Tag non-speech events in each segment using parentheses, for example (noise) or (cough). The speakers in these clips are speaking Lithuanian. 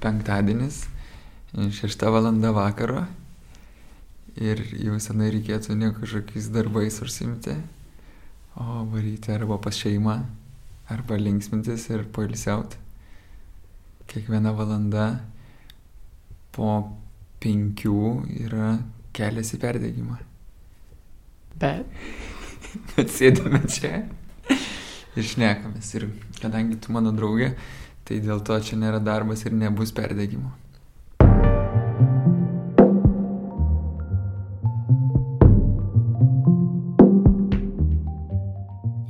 penktadienis, šešta valanda vakaro ir jau senai reikėtų ne kažkokiais darbais užsimti, o varyti arba pas šeimą, arba linksmintis ir poilsiauti. Kiekviena valanda po penkių yra kelias į perdėgymą. Bet. (laughs) Bet sėdame čia ir šnekamės. Ir kadangi tu mano draugė, tai dėl to čia nėra darbas ir nebus perdėgymo.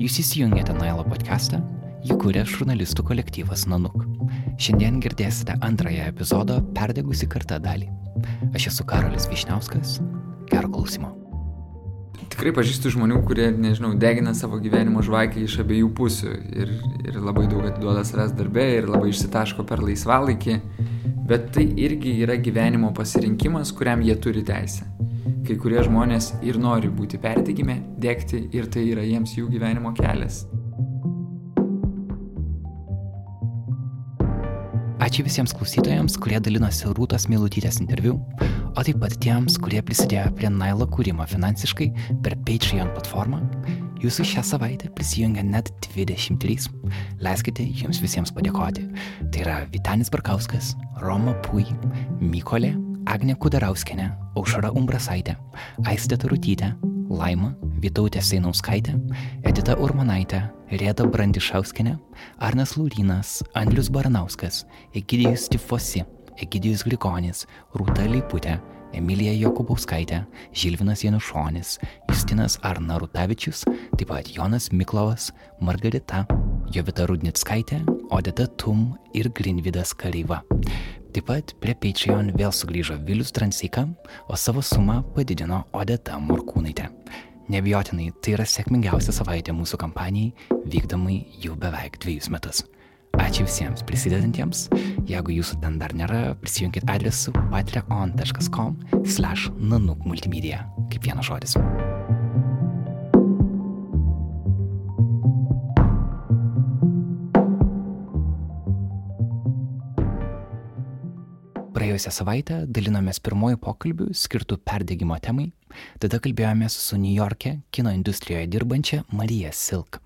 Jūs įsijungėte Nailo podcastą, jį kūrė žurnalistų kolektyvas Nanuk. Šiandien girdėsite antrąją epizodo Perdegusi kartą dalį. Aš esu Karolis Višniauskas. Gero klausimo. Tikrai pažįstu žmonių, kurie, nežinau, degina savo gyvenimo žvakę iš abiejų pusių. Ir, ir labai daug atiduoda savęs darbė ir labai išsitaško per laisvalaikį, bet tai irgi yra gyvenimo pasirinkimas, kuriam jie turi teisę. Kai kurie žmonės ir nori būti pertikime, dėkti ir tai yra jiems jų gyvenimo kelias. Ačiū visiems klausytojams, kurie dalinosi Rūtos Milutytės interviu, o taip pat tiems, kurie prisidėjo prie Nailo kūrimo finansiškai per Patreon platformą. Jūsų šią savaitę prisijungia net 23. Leiskite jums visiems padėkoti. Tai yra Vitanis Barkauskas, Roma Pui, Mykolė, Agne Kudarauskinė, Aušara Umbrasaitė, Aistė Tarutytė, Laima, Vytautė Seinauskaitė, Edita Urmanaitė, Rėda Brandišauskinė, Arnas Laurinas, Andrius Baranauskas, Egidijus Tifosi, Egidijus Glikonis, Rūta Leiputė, Emilija Jokubauskaitė, Žilvinas Janušonis, Justinas Arna Rutavičius, taip pat Jonas Miklovas, Margarita, Jovita Rudnickaitė, Odeta Tum ir Grinvidas Kareiva. Taip pat prie Patreon vėl sugrįžo Vilius Transeika, o savo sumą padidino Odeta Morkūnaitė. Nebijotinai, tai yra sėkmingiausia savaitė mūsų kampanijai, vykdomai jau beveik dviejus metus. Ačiū visiems prisidedantiems. Jeigu jūsų ten dar nėra, prisijunkit adresu patreon.com slash nanuk multimedia, kaip vienas žodis. Praėjusią savaitę dalinomės pirmojų pokalbių skirtų perdėgymo temai, tada kalbėjomės su New York'e kino industrijoje dirbančia Marija Silk.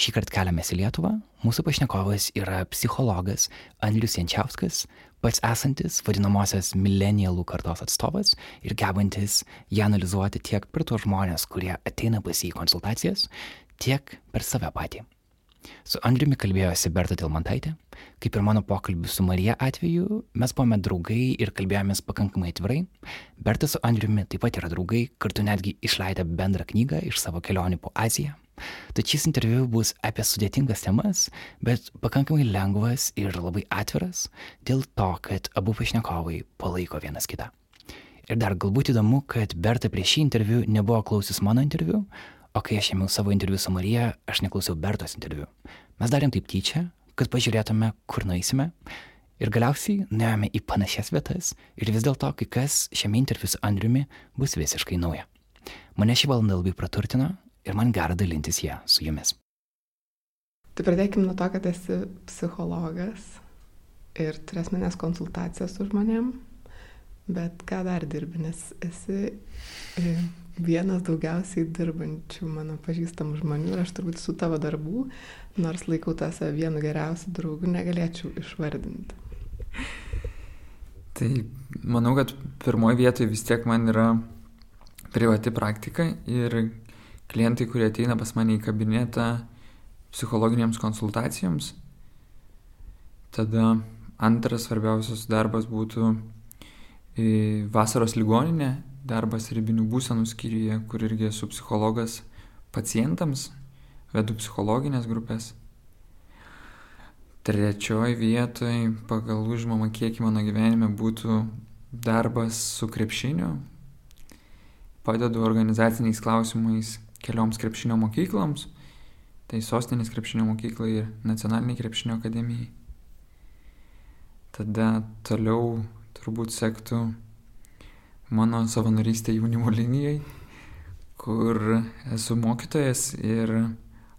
Šį kartą keliamės į Lietuvą, mūsų pašnekovas yra psichologas Andrius Jančiauskas, pats esantis vadinamosios millennialų kartos atstovas ir gebantis ją analizuoti tiek per tuos žmonės, kurie ateina pas jį į konsultacijas, tiek per save patį. Su Andriumi kalbėjosi Berta Tilmantaitė. Kaip ir mano pokalbių su Marija atveju, mes buvome draugai ir kalbėjomės pakankamai atvirai. Berta su Andriumi taip pat yra draugai, kartu netgi išleidę bendrą knygą iš savo kelionių po Aziją. Tad šis interviu bus apie sudėtingas temas, bet pakankamai lengvas ir labai atviras dėl to, kad abu pašnekovai palaiko vienas kitą. Ir dar galbūt įdomu, kad Berta prieš šį interviu nebuvo klausius mano interviu, O kai aš ėmiau savo interviu su Marija, aš neklausiau Bertos interviu. Mes darėm taip tyčia, kad pažiūrėtume, kur nueisime. Ir galiausiai nuėjome į panašias vietas ir vis dėlto kai kas šiame interviu su Andriumi bus visiškai nauja. Mane šį valandą labai praturtino ir man gera dalintis ją su jumis. Tai pradėkime nuo to, kad esi psichologas ir turi asmenės konsultacijas su žmonėm, bet ką dar dirbi, nes esi e, vienas daugiausiai dirbančių mano pažįstamų žmonių ir aš turbūt su tavo darbų, nors laikau tą save vienu geriausiu draugu, negalėčiau išvardinti. Tai manau, kad pirmoji vietoje vis tiek man yra privati praktika ir klientai, kurie ateina pas mane į kabinetą psichologiniams konsultacijoms. Tada antras svarbiausias darbas būtų vasaros ligoninė darbas ribinių būsenų skyriuje, kur irgi esu psichologas pacientams, vedu psichologinės grupės. Trečioji vietoje pagal užmamą kiekį mano gyvenime būtų darbas su krepšiniu. Padedu organizaciniais klausimais kelioms krepšinio mokykloms, tai sostinės krepšinio mokyklai ir nacionaliniai krepšinio akademijai. Tada toliau turbūt sektų mano savanorystė jaunimo linijai, kur esu mokytojas ir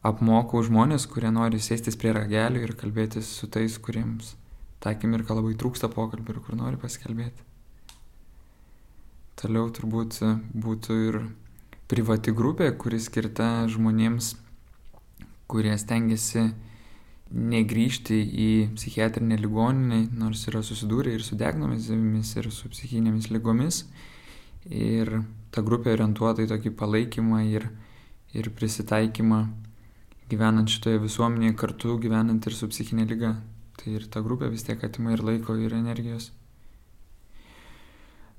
apmokau žmonės, kurie nori sėstis prie ragelių ir kalbėtis su tais, kuriems tą akimirką labai trūksta pokalbių ir kur nori pasikalbėti. Toliau turbūt būtų ir privati grupė, kuri skirta žmonėms, kurie stengiasi negrįžti į psichiatrinę ligoninę, nors yra susidūrę ir su diagnozomis, ir su psichinėmis lygomis. Ir ta grupė orientuota į tokį palaikymą ir, ir prisitaikymą gyvenant šitoje visuomenėje kartu, gyvenant ir su psichinė lyga. Tai ir ta grupė vis tiek atima ir laiko, ir energijos.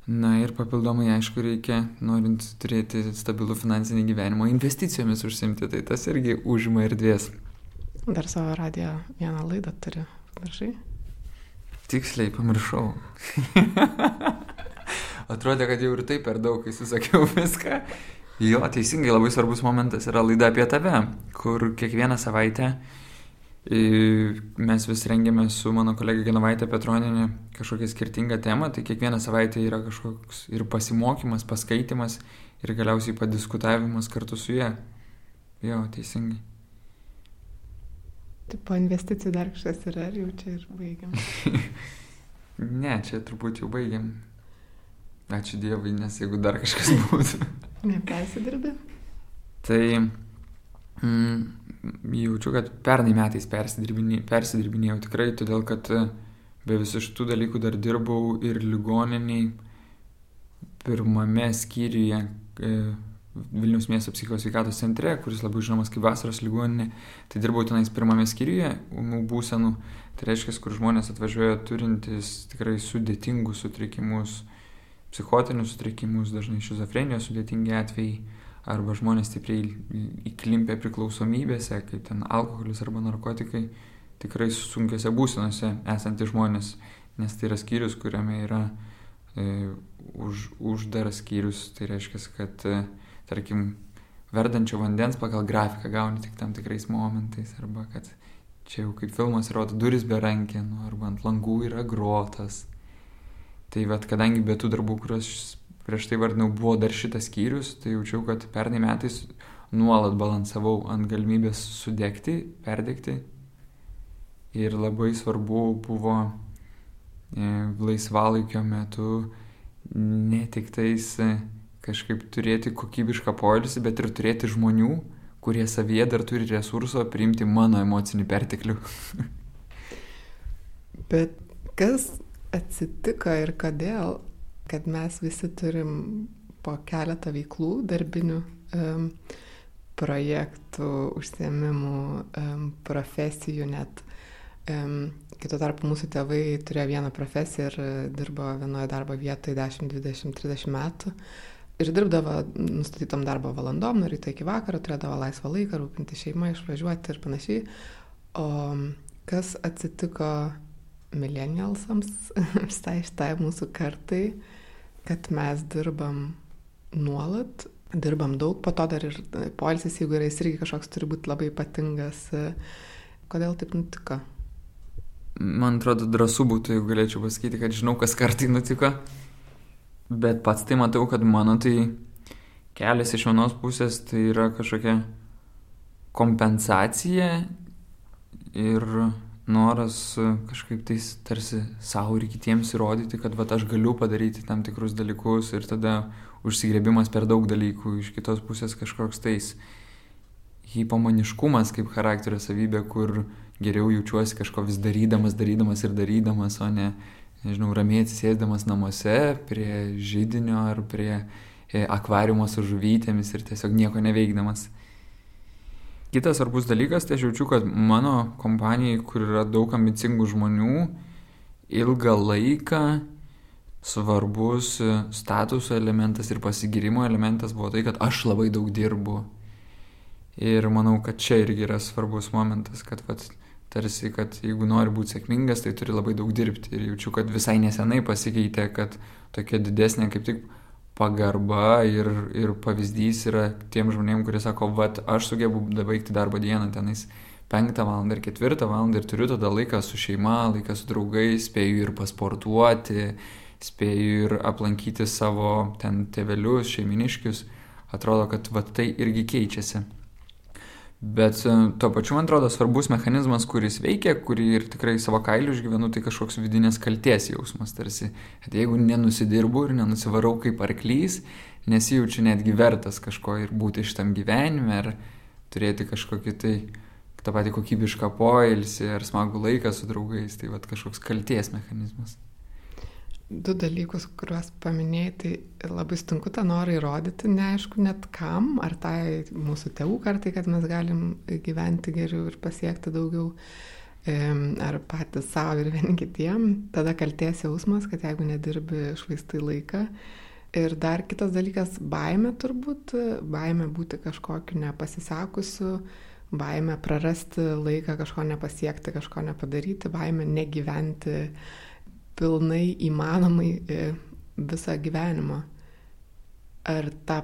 Na ir papildomai, aišku, reikia, norint turėti stabilų finansinį gyvenimą, investicijomis užsimti, tai tas irgi užima erdvės. Dar savo radiją vieną laidą turi, pamiršai? Tiksliai pamiršau. (laughs) Atrodė, kad jau ir taip per daug, kai susakiau (laughs) viską. Jo, teisingai labai svarbus momentas yra laida apie tave, kur kiekvieną savaitę mes vis rengiame su mano kolegė Genovaitė Petroninė kažkokią skirtingą temą, tai kiekvieną savaitę yra kažkoks ir pasimokymas, paskaitimas ir galiausiai padiskutavimas kartu su jie. Jo, teisingai. Tai po investicijų dar kažkas yra, ar jau čia ir baigiam? (laughs) ne, čia turbūt jau baigiam. Ačiū Dievui, nes jeigu dar kažkas (laughs) būtų. Nepersidirbi? Tai mm, jaučiu, kad pernai metais persidirbinėjau tikrai, todėl kad e, be visų šitų dalykų dar dirbau ir ligoniniai pirmame skyriuje e, Vilnius miesto psichikos sveikatos centre, kuris labiau žinomas kaip vasaros ligoninė. Tai dirbau tenais pirmame skyriuje, umų būsenų. Tai reiškia, kur žmonės atvažiuoja turintys tikrai sudėtingus sutrikimus, psichotinius sutrikimus, dažnai šizofrenijos sudėtingi atvejai arba žmonės stipriai įklimpę priklausomybėse, kaip ten alkoholis arba narkotikai, tikrai sunkiose būsenose esantys žmonės, nes tai yra skyrius, kuriame yra e, už, uždaras skyrius, tai reiškia, kad, e, tarkim, verdančio vandens pagal grafiką gauni tik tam tikrais momentais, arba kad čia jau kaip filmas rodo duris be rankenų, arba ant langų yra grotas. Tai vad, kadangi be tų darbų, kuriuos prieš tai vardinau, buvo dar šitas skyrius, tai jaučiau, kad pernai metais nuolat balansavau ant galimybės sudegti, perdegti. Ir labai svarbu buvo e, laisvalaikio metu ne tik tais e, kažkaip turėti kokybišką poilsį, bet ir turėti žmonių, kurie savyje dar turi resurso priimti mano emocinį perteklių. (laughs) bet kas atsitiko ir kodėl kad mes visi turim po keletą veiklų darbinių um, projektų, užsiemimų, um, profesijų net. Um, Kito tarpu mūsų tėvai turėjo vieną profesiją ir dirbo vienoje darbo vietoje 10, 20, 30 metų. Ir dirbdavo nustatytom darbo valandom, nuo ryto iki vakaro, turėdavo laisvą laiką, rūpinti šeimą, išvažiuoti ir panašiai. O kas atsitiko millennialsams, (laughs) štai šitai mūsų kartai, kad mes dirbam nuolat, dirbam daug, po to dar ir polisis, jeigu yra jis irgi kažkoks turi būti labai ypatingas. Kodėl taip nutiko? Man atrodo, drąsų būtų, jeigu galėčiau pasakyti, kad žinau, kas kartai nutiko. Bet pats tai matau, kad mano tai kelias iš vienos pusės tai yra kažkokia kompensacija ir noras e, kažkaip tais tarsi savo ir kitiems įrodyti, kad vat, aš galiu padaryti tam tikrus dalykus ir tada užsigrėbimas per daug dalykų, iš kitos pusės kažkoks tais hipomaniškumas kaip charakterio savybė, kur geriau jaučiuosi kažko vis darydamas, darydamas ir darydamas, o ne, nežinau, ramiai atsisėsdamas namuose prie žydinio ar prie e, akvariumo su žuvytėmis ir tiesiog nieko neveikdamas. Kitas svarbus dalykas, tai aš jaučiu, kad mano kompanijai, kur yra daug ambicingų žmonių, ilgą laiką svarbus statuso elementas ir pasigirimo elementas buvo tai, kad aš labai daug dirbu. Ir manau, kad čia irgi yra svarbus momentas, kad vat, tarsi, kad jeigu nori būti sėkmingas, tai turi labai daug dirbti. Ir jaučiu, kad visai nesenai pasikeitė, kad tokia didesnė kaip tik pagarba ir, ir pavyzdys yra tiem žmonėm, kurie sako, vad, aš sugebu baigti darbo dieną tenais penktą valandą ir ketvirtą valandą ir turiu tada laiką su šeima, laiką su draugais, spėju ir pasportuoti, spėju ir aplankyti savo ten tevelius, šeiminiškius. Atrodo, kad va tai irgi keičiasi. Bet e, tuo pačiu, man atrodo, svarbus mechanizmas, kuris veikia, kurį ir tikrai savo kailiu išgyvenu, tai kažkoks vidinės kalties jausmas. Tarsi, kad jeigu nenusidirbu ir nenusivarau kaip arklys, nesijaučiu netgi vertas kažko ir būti šitam gyvenime, ar turėti kažkokį tai tą patį kokybišką poilsį, ar smagų laiką su draugais. Tai va kažkoks kalties mechanizmas du dalykus, kuriuos paminėjai, tai labai sunku tą norą įrodyti, neaišku net kam, ar tai mūsų tėvų kartai, kad mes galim gyventi geriau ir pasiekti daugiau, ar patys savo ir vieni kitiem, tada kalties jausmas, kad jeigu nedirbi, švaistai laiką. Ir dar kitas dalykas - baime turbūt, baime būti kažkokiu nepasisekusiu, baime prarasti laiką, kažko nepasiekti, kažko nepadaryti, baime negyventi pilnai įmanomai e, visą gyvenimą. Ar tą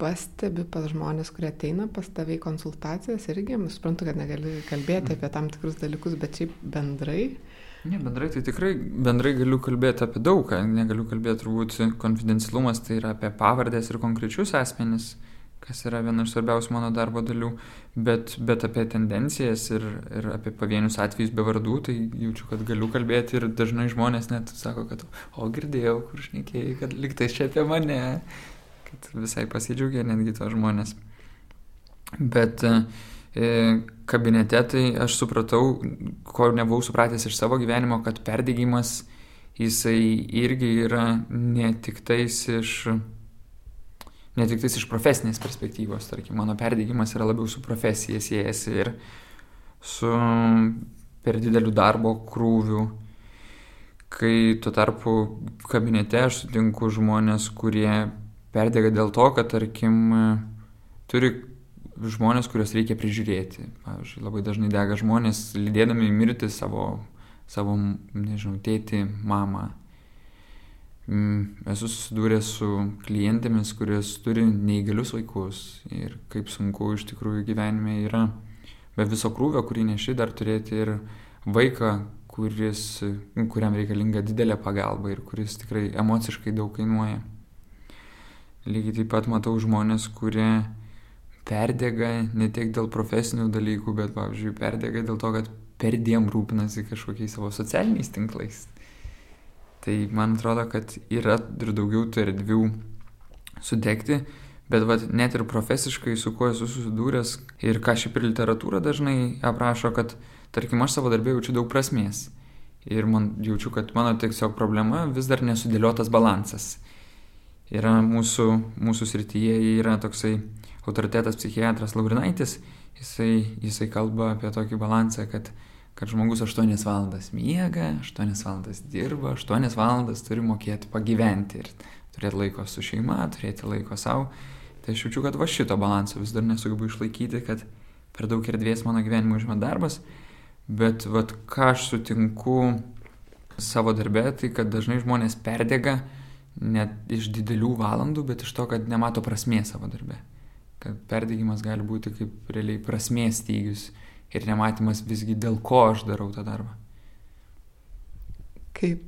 pastebi pas žmonės, kurie ateina pas tave į konsultacijas irgi, suprantu, kad negali kalbėti apie tam tikrus dalykus, bet šiaip bendrai. Ne, bendrai tai tikrai, bendrai galiu kalbėti apie daug negaliu kalbėti turbūt konfidencialumas, tai yra apie pavardės ir konkrečius asmenis, kas yra viena iš svarbiausių mano darbo dalių, bet, bet apie tendencijas ir, ir apie pavienius atvejus be vardų, tai jaučiu, kad galiu kalbėti ir dažnai žmonės net sako, kad, o girdėjau, kur šnekėjai, kad liktai čia apie mane, kad visai pasidžiaugia netgi to žmonės. Bet e, kabinete tai aš supratau, ko nebuvau supratęs iš savo gyvenimo, kad perdėgymas jisai irgi yra ne tik tais iš ne tik iš profesinės perspektyvos, tarkim, mano perdėgymas yra labiau su profesija siejasi ir su per dideliu darbo krūviu, kai tuo tarpu kabinete aš sutinku žmonės, kurie perdega dėl to, kad, tarkim, turi žmonės, kuriuos reikia prižiūrėti. Pavyzdžiui, labai dažnai dega žmonės, lydėdami mirti savo, savo nežinau, tėtį, mamą esu susidūręs su klientėmis, kurios turi neįgalius vaikus ir kaip sunku iš tikrųjų gyvenime yra be viso krūvio, kurį neši, dar turėti ir vaiką, kuris, kuriam reikalinga didelė pagalba ir kuris tikrai emociškai daug kainuoja. Lygiai taip pat matau žmonės, kurie perdega ne tiek dėl profesinių dalykų, bet, pavyzdžiui, perdega dėl to, kad perdėm rūpinasi kažkokiais savo socialiniais tinklais Tai man atrodo, kad yra ir daugiau tų erdvių sudegti, bet vat, net ir profesiškai su kuo esu susidūręs ir ką šiaip ir literatūra dažnai aprašo, kad tarkim aš savo darbė jaučiu daug prasmės. Ir man jaučiu, kad mano tiesiog problema vis dar nesudėliotas balansas. Yra mūsų, mūsų srityje yra toksai autoritetas psichiatras Laurinaitis, jisai, jisai kalba apie tokį balansą, kad kad žmogus 8 valandas miega, 8 valandas dirba, 8 valandas turi mokėti pagyventi ir turėti laiko su šeima, turėti laiko savo. Tai aš jaučiu, kad va šito balanso vis dar nesugebu išlaikyti, kad per daug erdvės mano gyvenimo užima darbas, bet vad ką aš sutinku savo darbę, tai kad dažnai žmonės perdega net iš didelių valandų, bet iš to, kad nemato prasmės savo darbę. Kad perdegimas gali būti kaip realiai prasmės stygius ir nematymas visgi dėl ko aš darau tą darbą. Kaip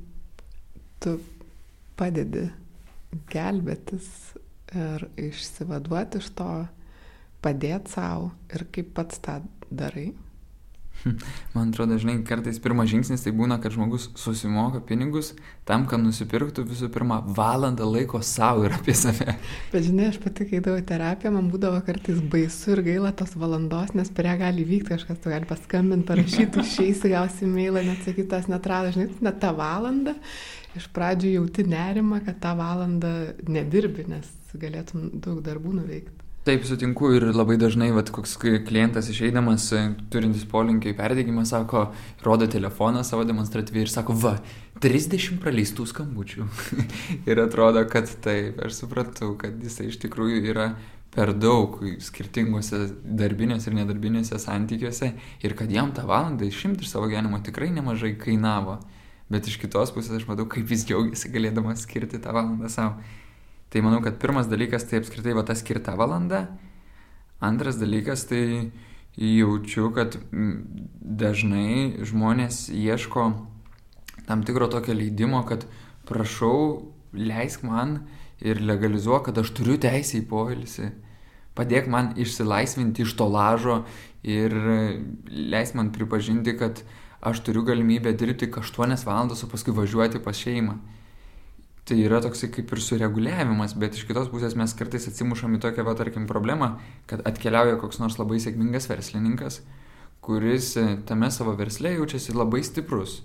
tu padedi gelbėtis ir išsivaduoti iš to, padėti savo ir kaip pats tą darai? (laughs) Man atrodo, žinai, kartais pirmas žingsnis tai būna, kad žmogus susimoka pinigus tam, kad nusipirktų visų pirma valandą laiko savo ir apie save. Bet žinai, aš pati, kai daviau terapiją, man būdavo kartais baisu ir gaila tos valandos, nes prie ją gali vykti kažkas, tu gali paskambinti, parašyti, išeisi, gausi mailą, net sakytas, netrado, žinai, net tą valandą. Iš pradžių jauti nerimą, kad tą valandą nedirbi, nes galėtum daug darbų nuveikti. Taip, sutinku ir labai dažnai, vat, koks klientas išeidamas, e, turintis polinkį į perdėgymą, sako, rodo telefoną savo demonstratyviai ir sako, va, 30 praleistų skambučių. (laughs) ir atrodo, kad taip, aš supratau, kad jisai iš tikrųjų yra per daug skirtingose darbinėse ir nedarbinėse santykiuose ir kad jam tą valandą išimti iš savo gyvenimo tikrai nemažai kainavo. Bet iš kitos pusės aš matau, kaip jis džiaugiasi galėdamas skirti tą valandą savo. Tai manau, kad pirmas dalykas tai apskritai va ta skirta valanda. Antras dalykas tai jaučiu, kad dažnai žmonės ieško tam tikro tokio leidimo, kad prašau, leisk man ir legalizuok, kad aš turiu teisę į poilsį. Padėk man išsilaisvinti iš to lažo ir leis man pripažinti, kad aš turiu galimybę dirbti 8 valandas, o paskui važiuoti pas šeimą. Tai yra toksai kaip ir sureguliavimas, bet iš kitos pusės mes kartais atsimušam į tokią, va, tarkim, problemą, kad atkeliauja koks nors labai sėkmingas verslininkas, kuris tame savo versle jaučiasi labai stiprus.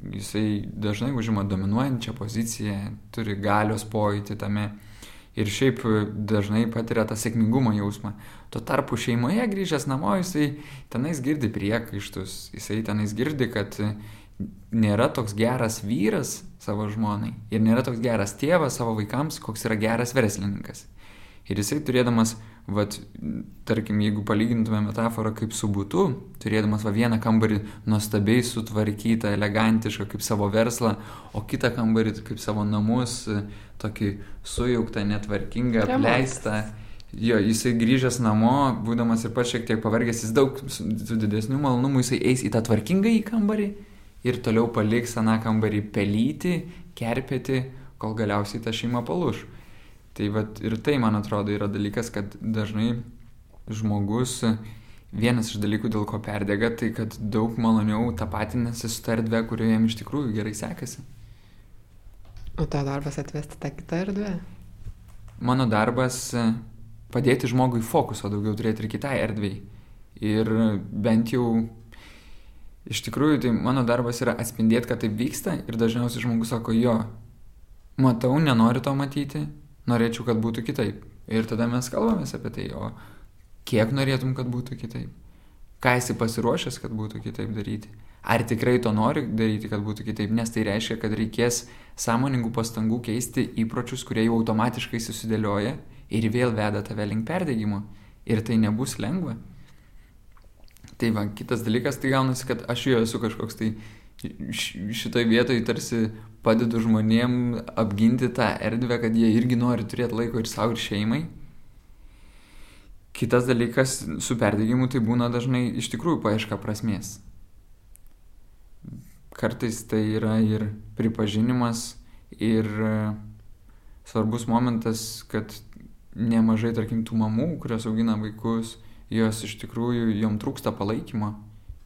Jisai dažnai užima dominuojančią poziciją, turi galios pojūtį tame ir šiaip dažnai patiria tą sėkmingumo jausmą. Tuo tarpu šeimoje grįžęs namo jisai tenais girdi priekaištus, jisai tenais girdi, kad nėra toks geras vyras savo žmonai ir nėra toks geras tėvas savo vaikams, koks yra geras verslininkas. Ir jisai turėdamas, vat, tarkim, jeigu palygintume metaforą kaip su būtu, turėdamas va vieną kambarį nuostabiai sutvarkytą, elegantišką kaip savo verslą, o kitą kambarį kaip savo namus, tokį sujauktą, netvarkingą, apleistą. Jo, jisai grįžęs namo, būdamas ir pats šiek tiek pavargęs, jis daug su didesniu malonumu, jisai eis į tą tvarkingą į kambarį ir toliau paliks aną kambarį pelyti, kerpėti, kol galiausiai ta šeima palūš. Tai vat, ir tai, man atrodo, yra dalykas, kad dažnai žmogus, vienas iš dalykų, dėl ko perdega, tai kad daug maloniau tapatinasi su ta erdvė, kurioje jam iš tikrųjų gerai sekasi. O to darbas atvesti tą kitą erdvę? Mano darbas padėti žmogui fokuso daugiau turėti ir kitai erdvėjai. Ir bent jau iš tikrųjų tai mano darbas yra atspindėti, kad taip vyksta ir dažniausiai žmogus sako, jo, matau, nenoriu to matyti, norėčiau, kad būtų kitaip. Ir tada mes kalbamės apie tai, o kiek norėtum, kad būtų kitaip. Ką esi pasiruošęs, kad būtų kitaip daryti. Ar tikrai to nori daryti, kad būtų kitaip, nes tai reiškia, kad reikės sąmoningų pastangų keisti įpročius, kurie jau automatiškai susidėlioja ir vėl veda tave link perdėgymo. Ir tai nebus lengva. Tai va, kitas dalykas, tai gaunasi, kad aš jau esu kažkoks tai šitoj vietoj tarsi padedu žmonėm apginti tą erdvę, kad jie irgi nori turėti laiko ir savo, ir šeimai. Kitas dalykas su perdegimu tai būna dažnai iš tikrųjų paieška prasmės. Kartais tai yra ir pripažinimas, ir e, svarbus momentas, kad nemažai, tarkim, tų mamų, kurios augina vaikus, jos iš tikrųjų, jom trūksta palaikymo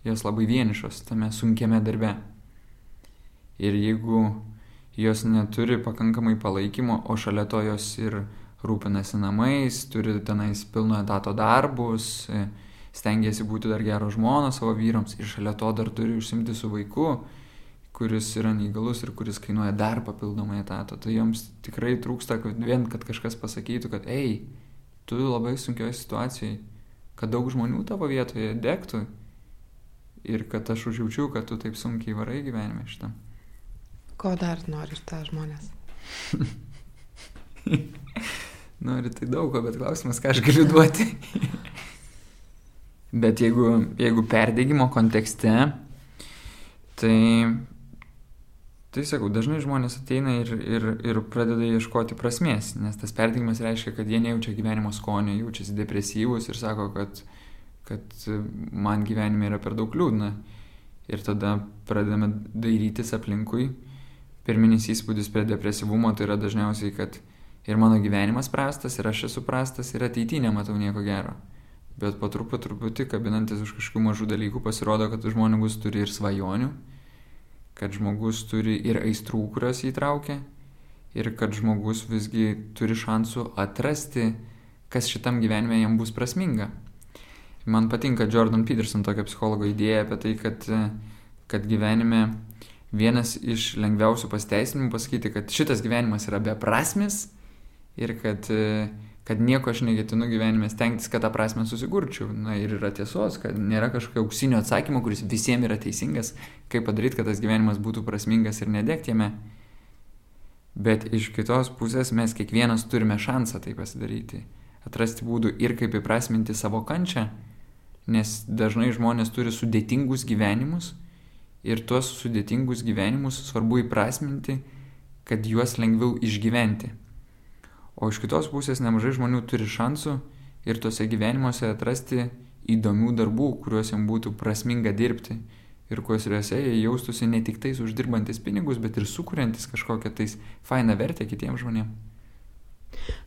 jos labai vienišos tame sunkiame darbe. Ir jeigu jos neturi pakankamai palaikymo, o šalia to jos ir rūpinasi namais, turi tenais pilno etato darbus, stengiasi būti dar gero žmono savo vyrams ir šalia to dar turi užsimti su vaiku, kuris yra neįgalus ir kuris kainuoja dar papildomai etato. Tai joms tikrai trūksta kad vien, kad kažkas pasakytų, kad ei, tu labai sunkioje situacijoje, kad daug žmonių tavo vietoje degtų ir kad aš užjaučiu, kad tu taip sunkiai varai gyvenime šitą. Ko dar nori iš tą žmonės? (laughs) nori tai daug bet klausimas, ką aš galiu duoti. (laughs) bet jeigu, jeigu perdėgymo kontekste, tai, tai sakau, dažnai žmonės ateina ir, ir, ir pradeda ieškoti prasmės, nes tas perdėgymas reiškia, kad jie nejaučia gyvenimo skonio, jaučiasi depresyvus ir sako, kad kad man gyvenime yra per daug liūdna. Ir tada pradedame dairytis aplinkui. Pirminis įspūdis prie depresyvumo tai yra dažniausiai, kad ir mano gyvenimas prastas, ir aš esu prastas, ir ateityje nematau nieko gero. Bet po truputį, truputį, kabinantis už kažkokių mažų dalykų, pasirodo, kad žmogus turi ir svajonių, kad žmogus turi ir aistrų, kurios įtraukia, ir kad žmogus visgi turi šansų atrasti, kas šitam gyvenime jam bus prasminga. Man patinka Jordan Peterson tokia psichologo idėja apie tai, kad, kad gyvenime vienas iš lengviausių pasteisinimų pasakyti, kad šitas gyvenimas yra beprasmis ir kad, kad nieko aš neketinu gyvenime stengtis, kad tą prasme susigurčiau. Na ir yra tiesos, kad nėra kažkokio auksinio atsakymo, kuris visiems yra teisingas, kaip padaryti, kad tas gyvenimas būtų prasmingas ir nedegti jame. Bet iš kitos pusės mes kiekvienas turime šansą tai pasidaryti. Atrasti būdų ir kaip įprasminti savo kančią nes dažnai žmonės turi sudėtingus gyvenimus ir tuos sudėtingus gyvenimus svarbu įprasminti, kad juos lengviau išgyventi. O iš kitos pusės nemažai žmonių turi šansų ir tuose gyvenimuose atrasti įdomių darbų, kuriuos jiems būtų prasminga dirbti ir kuriuose jie jaustųsi ne tik tais uždirbantis pinigus, bet ir sukuriantis kažkokią tais fainą vertę kitiems žmonėms.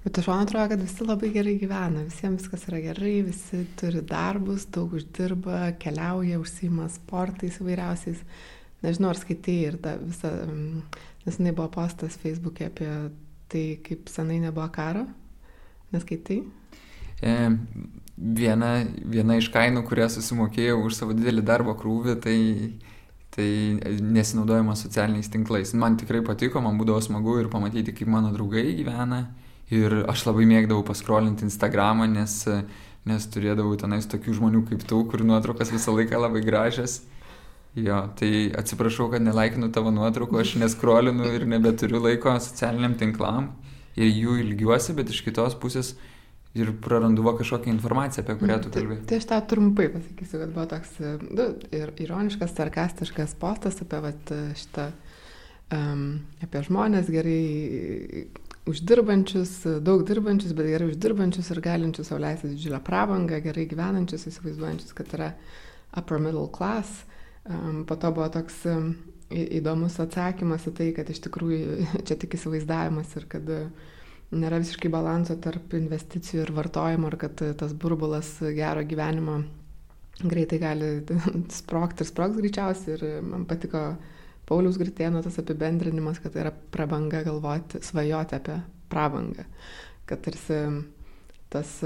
Bet aš man atrodo, kad visi labai gerai gyvena, visiems viskas yra gerai, visi turi darbus, daug uždirba, keliauja, užsima sportais įvairiausiais. Nežinau, ar skaitai ir tą visą, nes jinai buvo postas Facebook'e apie tai, kaip senai nebuvo karo. Neskaitai? E, viena, viena iš kainų, kurią susimokėjau už savo didelį darbo krūvį, tai tai nesinaudojimas socialiniais tinklais. Man tikrai patiko, man būdavo smagu ir pamatyti, kaip mano draugai gyvena. Ir aš labai mėgdavau paskrolinti Instagramą, nes, nes turėdavau tenais tokių žmonių kaip tu, kur nuotraukas visą laiką labai gražias. Jo, tai atsiprašau, kad nelaikinu tavo nuotraukų, aš neskrolinu ir nebeturiu laiko socialiniam tinklam ir jų ilgiuosi, bet iš kitos pusės ir prarandu kažkokią informaciją, apie kurią tu kalbėjai. Tai, tai aš tau trumpai pasakysiu, kad buvo toks nu, ir ironiškas, sarkastiškas postas apie vat, šitą, um, apie žmonės gerai uždirbančius, daug dirbančius, bet gerai uždirbančius ir galinčius sauliaisti didžiulę pravangą, gerai gyvenančius, įsivaizduojančius, kad yra upper middle class. Po to buvo toks įdomus atsakymas į tai, kad iš tikrųjų (laughs) čia tik įsivaizdavimas ir kad nėra visiškai balanso tarp investicijų ir vartojimo, ir kad tas burbulas gero gyvenimo greitai gali (laughs) sprokti ir sproks greičiausiai. Ir man patiko Paulius Gritėno tas apibendrinimas, kad tai yra prabanga galvoti, svajoti apie prabangą. Kad tarsi tas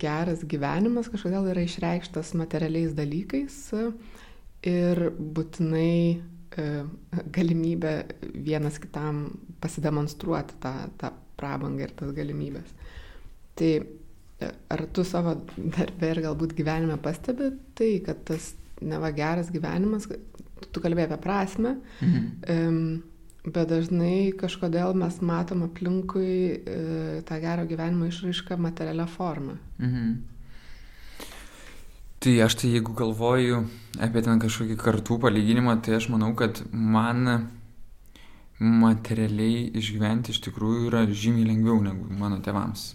geras gyvenimas kažkodėl yra išreikštas materialiais dalykais ir būtinai e, galimybė vienas kitam pasidemonstruoti tą, tą prabangą ir tas galimybės. Tai e, ar tu savo darbę ir galbūt gyvenime pastebi tai, kad tas neva geras gyvenimas, tu kalbėjai apie prasme, mhm. bet dažnai kažkodėl mes matom aplinkui uh, tą gero gyvenimo išraišką materialią formą. Mhm. Tai aš tai jeigu galvoju apie ten kažkokį kartų palyginimą, tai aš manau, kad man materialiai išgyventi iš tikrųjų yra žymiai lengviau negu mano tėvams.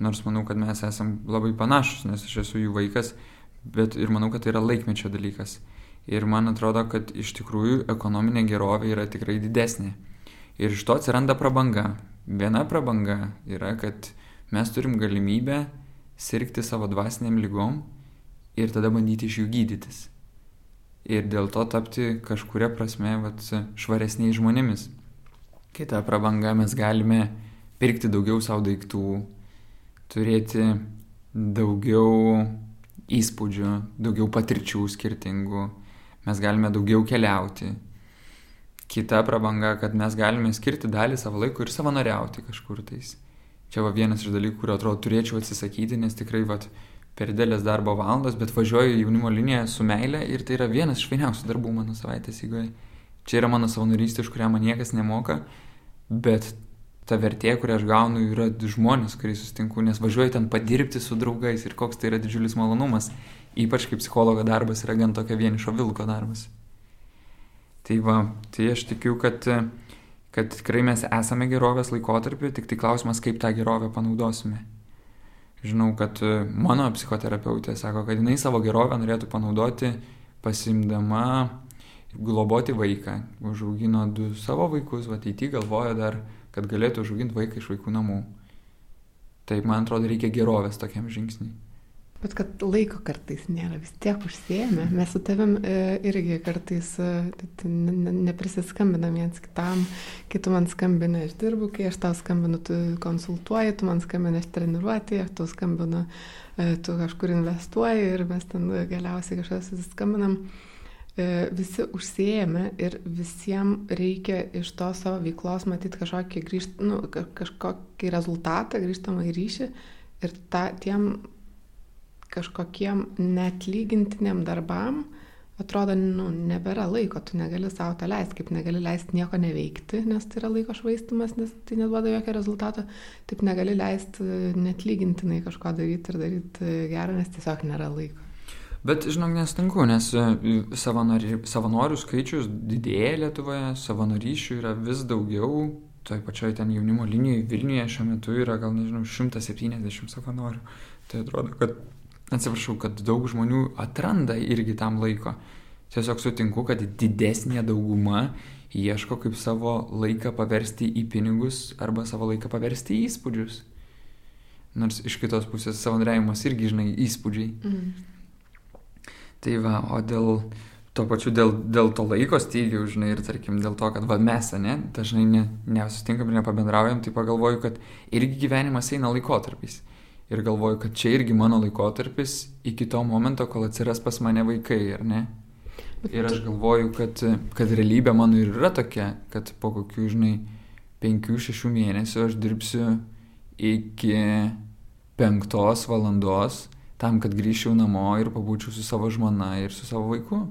Nors manau, kad mes esam labai panašus, nes aš esu jų vaikas, bet ir manau, kad tai yra laikmečio dalykas. Ir man atrodo, kad iš tikrųjų ekonominė gerovė yra tikrai didesnė. Ir iš to atsiranda prabanga. Viena prabanga yra, kad mes turim galimybę sirgti savo dvasiniam lygom ir tada bandyti iš jų gydytis ir dėl to tapti kažkuria prasme vat, švaresniais žmonėmis. Kita prabanga mes galime pirkti daugiau savo daiktų, turėti daugiau įspūdžių, daugiau patirčių skirtingų, mes galime daugiau keliauti. Kita prabanga, kad mes galime skirti dalį savo laiko ir savanoriauti kažkur tais. Čia va vienas iš dalykų, kurio atrodo turėčiau atsisakyti, nes tikrai vat, per didelės darbo valandos, bet važiuoju jaunimo liniją su meile ir tai yra vienas iš fainiausių darbų mano savaitės įgoje. Čia yra mano savanorystė, už kurią man niekas nemoka, bet ta vertė, kurią aš gaunu, yra žmonės, kuriais sustinku, nes važiuoju ten padirbti su draugais ir koks tai yra didžiulis malonumas, ypač kaip psichologo darbas yra gan tokia vienišo vilko darbas. Tai va, tai aš tikiu, kad, kad tikrai mes esame gerovės laikotarpiu, tik tai klausimas, kaip tą gerovę panaudosime. Žinau, kad e, mano psichoterapeutė sako, kad jinai savo gerovę norėtų panaudoti pasimdama globoti vaiką. Užaugino du savo vaikus, va ateity galvoja dar, kad galėtų užauginti vaiką iš vaikų namų. Taip, man atrodo, reikia gerovės tokiam žingsniui. Bet kad laiko kartais nėra, vis tiek užsiemė. Mes su tavim e, irgi kartais e, neprisiskambinam viens kitam, kai tu man skambini, aš dirbu, kai aš tau skambinu, tu konsultuoji, tu man skambini, aš treniruoti, aš tau skambinu, e, tu kažkur investuoji ir mes ten galiausiai kažkas susiskambinam. Visi užsiemė ir visiems reikia iš to savo veiklos matyti kažkokį, grįžt, nu, kažkokį rezultatą, grįžtamą į ryšį ir ta, tiem kažkokiem neatlygintiniam darbam atrodo, nu, nebėra laiko, tu negali savo tą leisti, kaip negali leisti nieko neveikti, nes tai yra laiko švaistimas, nes tai neduoda jokio rezultato, taip negali leisti netlygintinai kažko daryti ir daryti gerą, nes tiesiog nėra laiko. Bet, žinok, nestinku, nes e, savanori, savanorių skaičius didėja Lietuvoje, savanoryšių yra vis daugiau, toj pačioj ten jaunimo linijoje Vilniuje šiuo metu yra gal, nežinau, 170 savanorių. Tai atrodo, kad atsiprašau, kad daug žmonių atranda irgi tam laiko. tiesiog sutinku, kad didesnė dauguma ieško kaip savo laiką paversti į pinigus arba savo laiką paversti į įspūdžius. Nors iš kitos pusės savanoriavimas irgi, žinai, įspūdžiai. Mm. Tai va, o dėl tuo pačiu dėl, dėl to laiko stygių, žinai, ir tarkim dėl to, kad va mes, ne, dažnai ne, nesusitinkam ir nepabendraujam, tai pagalvoju, kad irgi gyvenimas eina laikotarpiais. Ir galvoju, kad čia irgi mano laikotarpis iki to momento, kol atsiras pas mane vaikai, ar ne? Ir aš galvoju, kad, kad realybė mano ir yra tokia, kad po kokių, žinai, penkių, šešių mėnesių aš dirbsiu iki penktos valandos tam, kad grįžčiau namo ir pabūčiau su savo žmona ir su savo vaiku.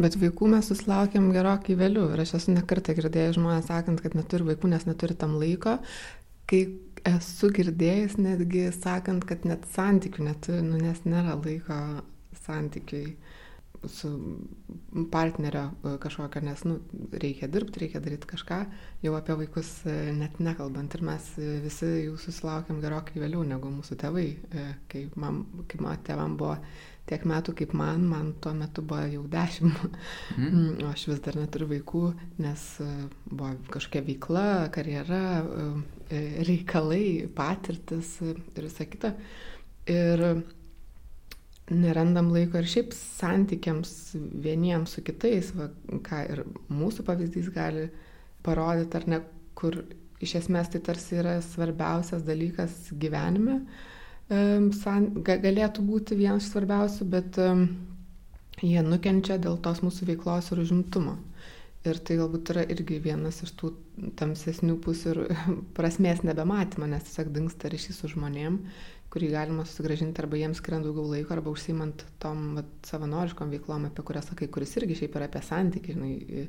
Bet vaikų mes susilaukėm gerokai vėliau ir aš esu nekartą girdėjęs žmonės sakant, kad neturi vaikų, nes neturi tam laiko. Kai esu girdėjęs netgi sakant, kad net santykių neturi, nu, nes nėra laiko santykiai su partnerio e, kažkokio, nes nu, reikia dirbti, reikia daryti kažką, jau apie vaikus e, net nekalbant. Ir mes e, visi jų susilaukėm gerokai vėliau negu mūsų tėvai. Kai, man, kai mano tėvam buvo tiek metų kaip man, man tuo metu buvo jau dešimt. Mm. O aš vis dar neturiu vaikų, nes buvo kažkokia veikla, karjera, reikalai, patirtis ir visa kita. Ir nerandam laiko ir šiaip santykiams vieniems su kitais, va, ką ir mūsų pavyzdys gali parodyti, ar ne, kur iš esmės tai tarsi yra svarbiausias dalykas gyvenime, san, galėtų būti vienas svarbiausių, bet jie nukenčia dėl tos mūsų veiklos ir užimtumo. Ir tai galbūt yra irgi vienas iš tų tamsesnių pusių ir (laughs) prasmės nebematymo, nes tiesiog dinksta ryšys su žmonėm kurį galima susigražinti arba jiems skiriant daugiau laiko, arba užsimant tom vat, savanoriškom veiklom, apie kurias sakai, kuris irgi šiaip yra apie santykį, žinai,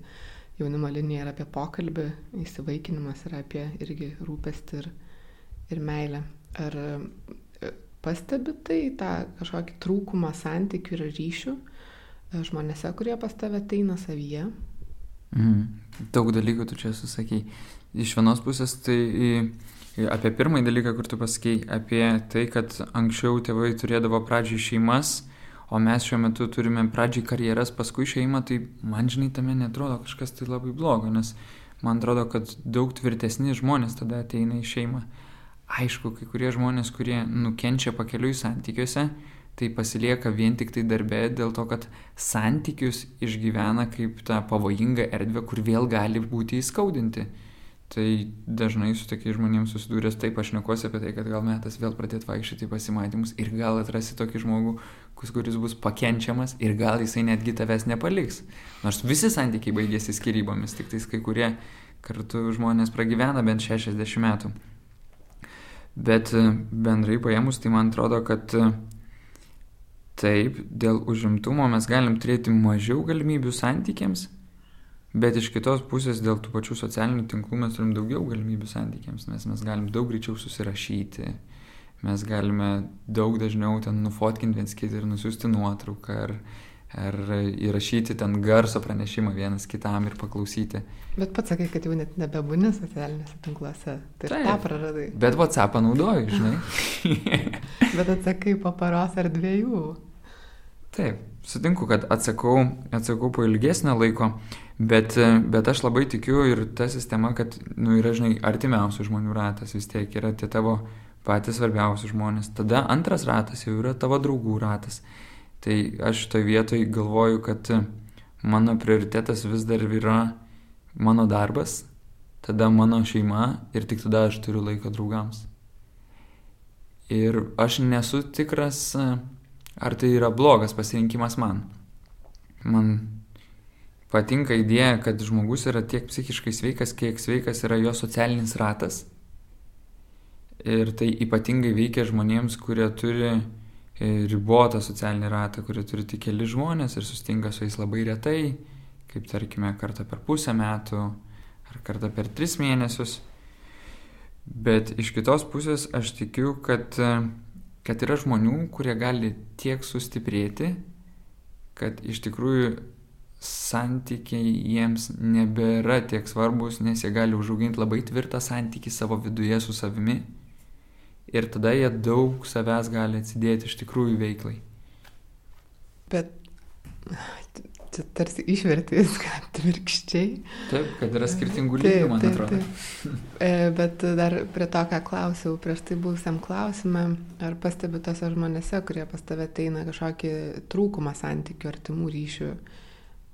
jaunimo linija yra apie pokalbį, įsivaikinimas yra apie irgi rūpestį ir, ir meilę. Ar e, pastebi tai tą kažkokį trūkumą santykių ir ryšių e, žmonėse, kurie pas tave ateina savyje? Mm. Daug dalykų tu čia susakai. Iš vienos pusės tai Apie pirmąjį dalyką, kur tu pasakei, apie tai, kad anksčiau tėvai turėdavo pradžiai šeimas, o mes šiuo metu turime pradžiai karjeras, paskui šeimą, tai man žinai tame netrodo kažkas tai labai blogo, nes man atrodo, kad daug tvirtesni žmonės tada ateina į šeimą. Aišku, kai kurie žmonės, kurie nukenčia pakeliui santykiuose, tai pasilieka vien tik tai darbė dėl to, kad santykius išgyvena kaip tą pavojingą erdvę, kur vėl gali būti įskaudinti. Tai dažnai su tokiais žmonėmis susidūręs taip aš nekuosi apie tai, kad gal metas vėl pradėti vaikščioti pasimatymus ir gal atrasi tokį žmogų, kuris bus pakenčiamas ir gal jisai netgi tavęs nepaliks. Nors visi santykiai baigėsi skirybomis, tik tais kai kurie kartu žmonės pragyvena bent 60 metų. Bet e, bendrai paėmus, tai man atrodo, kad e, taip, dėl užimtumo mes galim turėti mažiau galimybių santykiams, Bet iš kitos pusės dėl tų pačių socialinių tinklų mes turim daugiau galimybių santykiams, nes mes galim daug greičiau susirašyti, mes galime daug dažniau ten nufotkinti viens kitą ir nusiųsti nuotrauką, ar, ar įrašyti ten garso pranešimą vienas kitam ir paklausyti. Bet pats sakai, kad jau net nebebūni socialiniuose tinkluose, tai Taip, tą praradai. Bet WhatsAppą naudoju, žinai. (laughs) Bet atsakai po paros ar dviejų. Taip, sutinku, kad atsakau, atsakau po ilgesnio laiko, Bet, bet aš labai tikiu ir ta sistema, kad, nu, yra, žinai, artimiausių žmonių ratas vis tiek yra tie tavo patys svarbiausi žmonės. Tada antras ratas jau yra tavo draugų ratas. Tai aš toje vietoje galvoju, kad mano prioritetas vis dar yra mano darbas, tada mano šeima ir tik tada aš turiu laiko draugams. Ir aš nesu tikras, ar tai yra blogas pasirinkimas man. Man patinka idėja, kad žmogus yra tiek psichiškai sveikas, kiek sveikas yra jo socialinis ratas. Ir tai ypatingai veikia žmonėms, kurie turi ribotą socialinį ratą, kurie turi tik keli žmonės ir sustinka su jais labai retai, kaip tarkime kartą per pusę metų ar kartą per tris mėnesius. Bet iš kitos pusės aš tikiu, kad, kad yra žmonių, kurie gali tiek sustiprėti, kad iš tikrųjų santykiai jiems nebėra tiek svarbus, nes jie gali užauginti labai tvirtą santykį savo viduje su savimi ir tada jie daug savęs gali atsidėti iš tikrųjų veiklai. Bet čia tarsi išverti viską atvirkščiai. Taip, kad yra skirtingų lygių, man taip, atrodo. Taip. E, bet dar prie to, ką klausiau prieš tai buvusiam klausimą, ar pastebi tose žmonėse, kurie pas tave ateina kažkokį trūkumą santykių, artimų ryšių,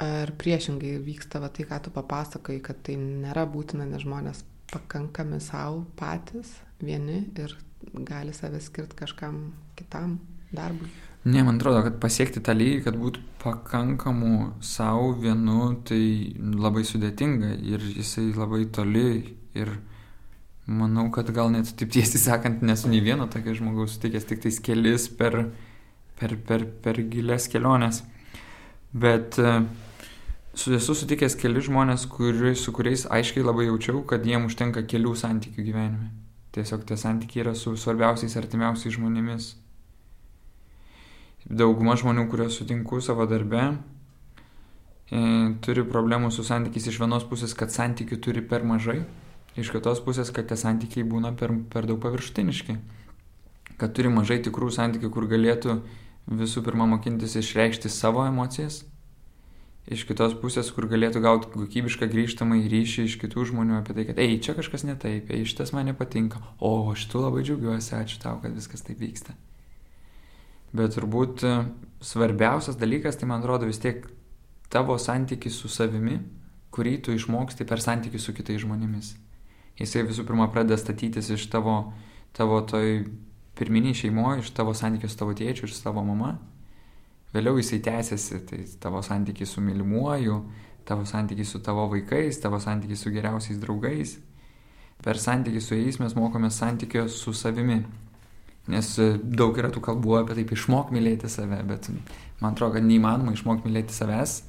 ar priešingai vyksta va, tai, ką tu papasakai, kad tai nėra būtina, nes žmonės pakankami savo patys, vieni ir gali save skirti kažkam kitam darbui. Ne, man atrodo, kad pasiekti tą lygį, kad būtų pakankamų savo vienu, tai labai sudėtinga ir jisai labai toli ir manau, kad gal net taip tiesiai sakant, nesu nei vieno tokio žmogaus sutikęs, tik tais kelis per, per, per, per gilias keliones. Bet e, su esu sutikęs keli žmonės, kuri, su kuriais aiškiai labai jaučiau, kad jiem užtenka kelių santykių gyvenime. Tiesiog tie santykiai yra su svarbiausiais artimiausiais žmonėmis. Dauguma žmonių, kuriuos sutinku savo darbe, e, turi problemų su santykiais iš vienos pusės, kad santykių turi per mažai, iš kitos pusės, kad tie santykiai būna per, per daug paviršutiniški, kad turi mažai tikrų santykių, kur galėtų visų pirma mokintis išreikšti savo emocijas, iš kitos pusės, kur galėtų gauti kokybišką grįžtamą į ryšį iš kitų žmonių apie tai, kad, ei, čia kažkas ne taip, ei, šitas man nepatinka, o aš tu labai džiaugiuosi, ačiū tau, kad viskas taip vyksta. Bet turbūt e, svarbiausias dalykas, tai man atrodo vis tiek tavo santykis su savimi, kurį tu išmoksti per santykį su kitais žmonėmis. Jisai visų pirma pradeda statytis iš tavo, tavo toj pirminiai šeimoje, iš tavo santykių su tavo tėčiu su tavo mama. Vėliau jisai tęsiasi, tai tavo santykiai su mylimuoju, tavo santykiai su tavo vaikais, tavo santykiai su geriausiais draugais. Per santykiai su jais mes mokomės santykio su savimi. Nes e, daug yra tų kalbų apie taip išmok mylėti save, bet man atrodo, kad neįmanoma išmokti mylėti savęs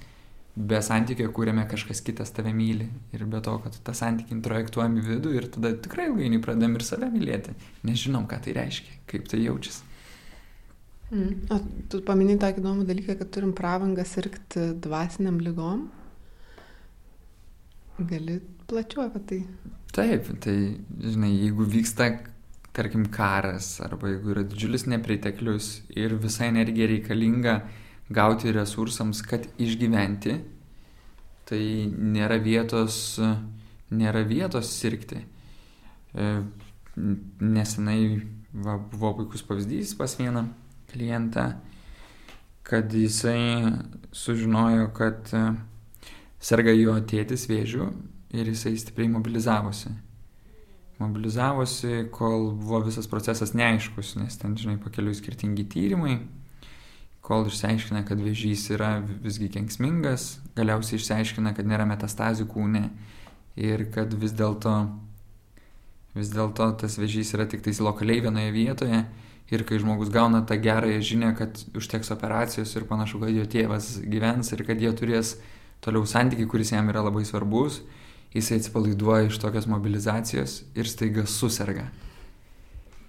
be santykio, kuriame kažkas kitas tave myli. Ir be to, kad tą santykį introjektuojam į vidų ir tada tikrai ilgainiui pradedam ir save mylėti. Nežinom, ką tai reiškia, kaip tai jaučiasi. Mm. O tu paminėjai tokį įdomų dalyką, kad turim pravangą sirgti dvasiniam lygom. Gali plačiau apie tai. Taip, tai, žinai, jeigu vyksta tarkim karas arba jeigu yra didžiulis nepriteklius ir visa energija reikalinga gauti resursams, kad išgyventi, tai nėra vietos, nėra vietos sirgti. E, nesenai va, buvo puikus pavyzdys pas vieną klientą, kad jisai sužinojo, kad e, serga jo tėtis vėžių ir jisai stipriai mobilizavosi. Mobilizavosi, kol buvo visas procesas neaiškus, nes ten, žinai, pakeliui skirtingi tyrimai, kol išsiaiškina, kad vėžys yra visgi kenksmingas, galiausiai išsiaiškina, kad nėra metastazių kūne ir kad vis dėlto vis dėlto tas vėžys yra tik tais lokaliai vienoje vietoje ir kai žmogus gauna tą gerąją žinią, kad užteks operacijos ir panašu, kad jo tėvas gyvens ir kad jie turės toliau santykių, kuris jam yra labai svarbus, jisai atsipalaiduoja iš tokios mobilizacijos ir staiga susirga.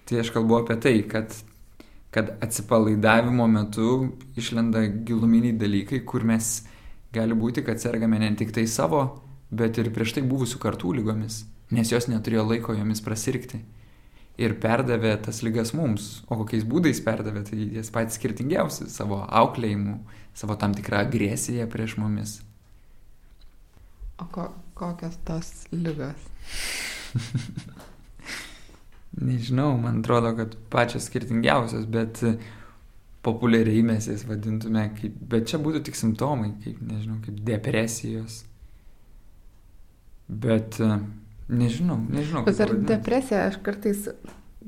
Tai aš kalbu apie tai, kad, kad atsipalaidavimo metu išlenda giluminiai dalykai, kur mes gali būti, kad sergame ne tik tai savo, bet ir prieš tai buvusių kartų lygomis, nes jos neturėjo laiko jomis prasirgti. Ir perdavė tas lygas mums. O kokiais būdais perdavė, tai jas patys skirtingiausi - savo auklėjimu, savo tam tikrą agresiją prieš mumis. O ko, kokios tos lygos? (laughs) Nežinau, man atrodo, kad pačios skirtingiausios, bet populiariai mes jas vadintume kaip, bet čia būtų tik simptomai, kaip, nežinau, kaip depresijos. Bet nežinau, nežinau. Bet ar depresija, aš kartais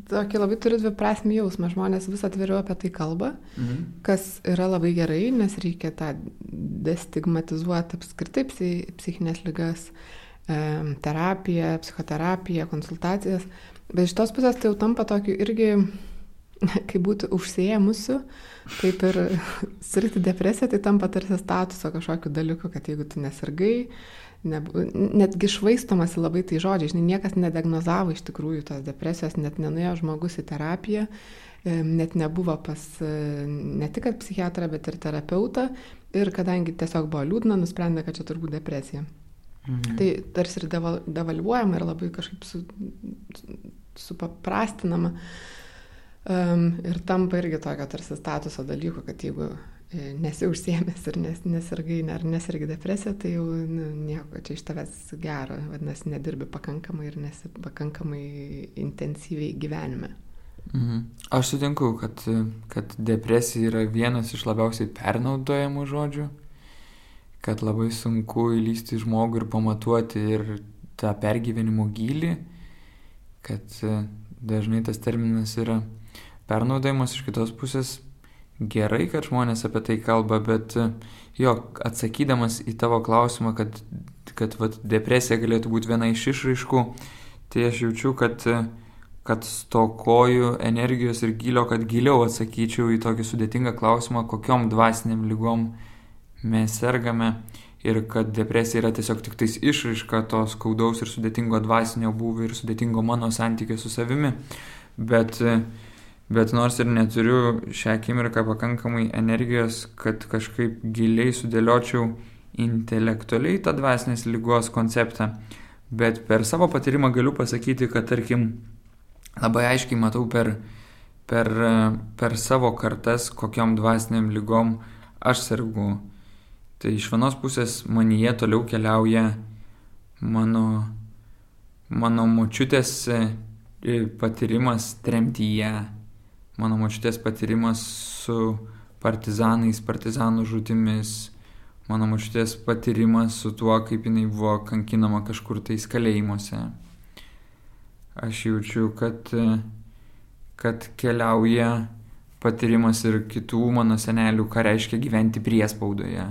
tokį labai turiu dviprasmį jausmą. Žmonės vis atviriau apie tai kalba, mhm. kas yra labai gerai, nes reikia tą destigmatizuoti apskritai psichinės lygas, terapiją, psichoterapiją, konsultacijas. Bet iš tos pusės tai jau tampa tokiu irgi, (laughs) kaip būti užsiemusiu, kaip ir (laughs) sirgti depresiją, tai tampa tarsi statuso kažkokiu dalyku, kad jeigu tu nesirgai, ne, netgi švaistomasi labai tai žodžiai, žinai, niekas nediagnozavo iš tikrųjų tos depresijos, net nenuėjo žmogus į terapiją, net nebuvo pas ne tik psichiatrą, bet ir terapeutą ir kadangi tiesiog buvo liūdna, nusprendė, kad čia turbūt depresija. Mhm. Tai tarsi ir deval, devalvuojama ir labai kažkaip su, supaprastinama. Um, ir tampa irgi tokio tarsi statuso dalyko, kad jeigu e, nesi užsiemęs ir nes, nesirgai ar nesirgai depresija, tai jau nu, nieko čia iš tavęs gero, vadinasi, nedirbi pakankamai ir nesi pakankamai intensyviai gyvenime. Mhm. Aš sutinku, kad, kad depresija yra vienas iš labiausiai pernaudojamų žodžių, kad labai sunku įlysti žmogų ir pamatuoti ir tą pergyvenimo gilį, kad dažnai tas terminas yra pernaudojimas iš kitos pusės gerai, kad žmonės apie tai kalba, bet jo, atsakydamas į tavo klausimą, kad, kad vat, depresija galėtų būti viena iš išraiškų, tai aš jaučiu, kad, kad stokoju energijos ir gilio, kad giliau atsakyčiau į tokį sudėtingą klausimą, kokiom dvasiniam lygom mes sergame ir kad depresija yra tiesiog tik tais išraiška to skaudaus ir sudėtingo dvasinio būvio ir sudėtingo mano santykio su savimi. Bet uh, Bet nors ir neturiu šią akimirką pakankamai energijos, kad kažkaip giliai sudėliočiau intelektualiai tą dvasinės lygos konceptą, bet per savo patyrimą galiu pasakyti, kad tarkim labai aiškiai matau per, per, per savo kartas, kokiam dvasiniam lygom aš sergu. Tai iš vienos pusės manyje toliau keliauja mano, mano močiutės e, patyrimas tremtyje mano močiutės patyrimas su partizanais, partizanų žudimis, mano močiutės patyrimas su tuo, kaip jinai buvo kankinama kažkur tais kalėjimuose. Aš jaučiu, kad, kad keliauja patyrimas ir kitų mano senelių, ką reiškia gyventi priespaudoje,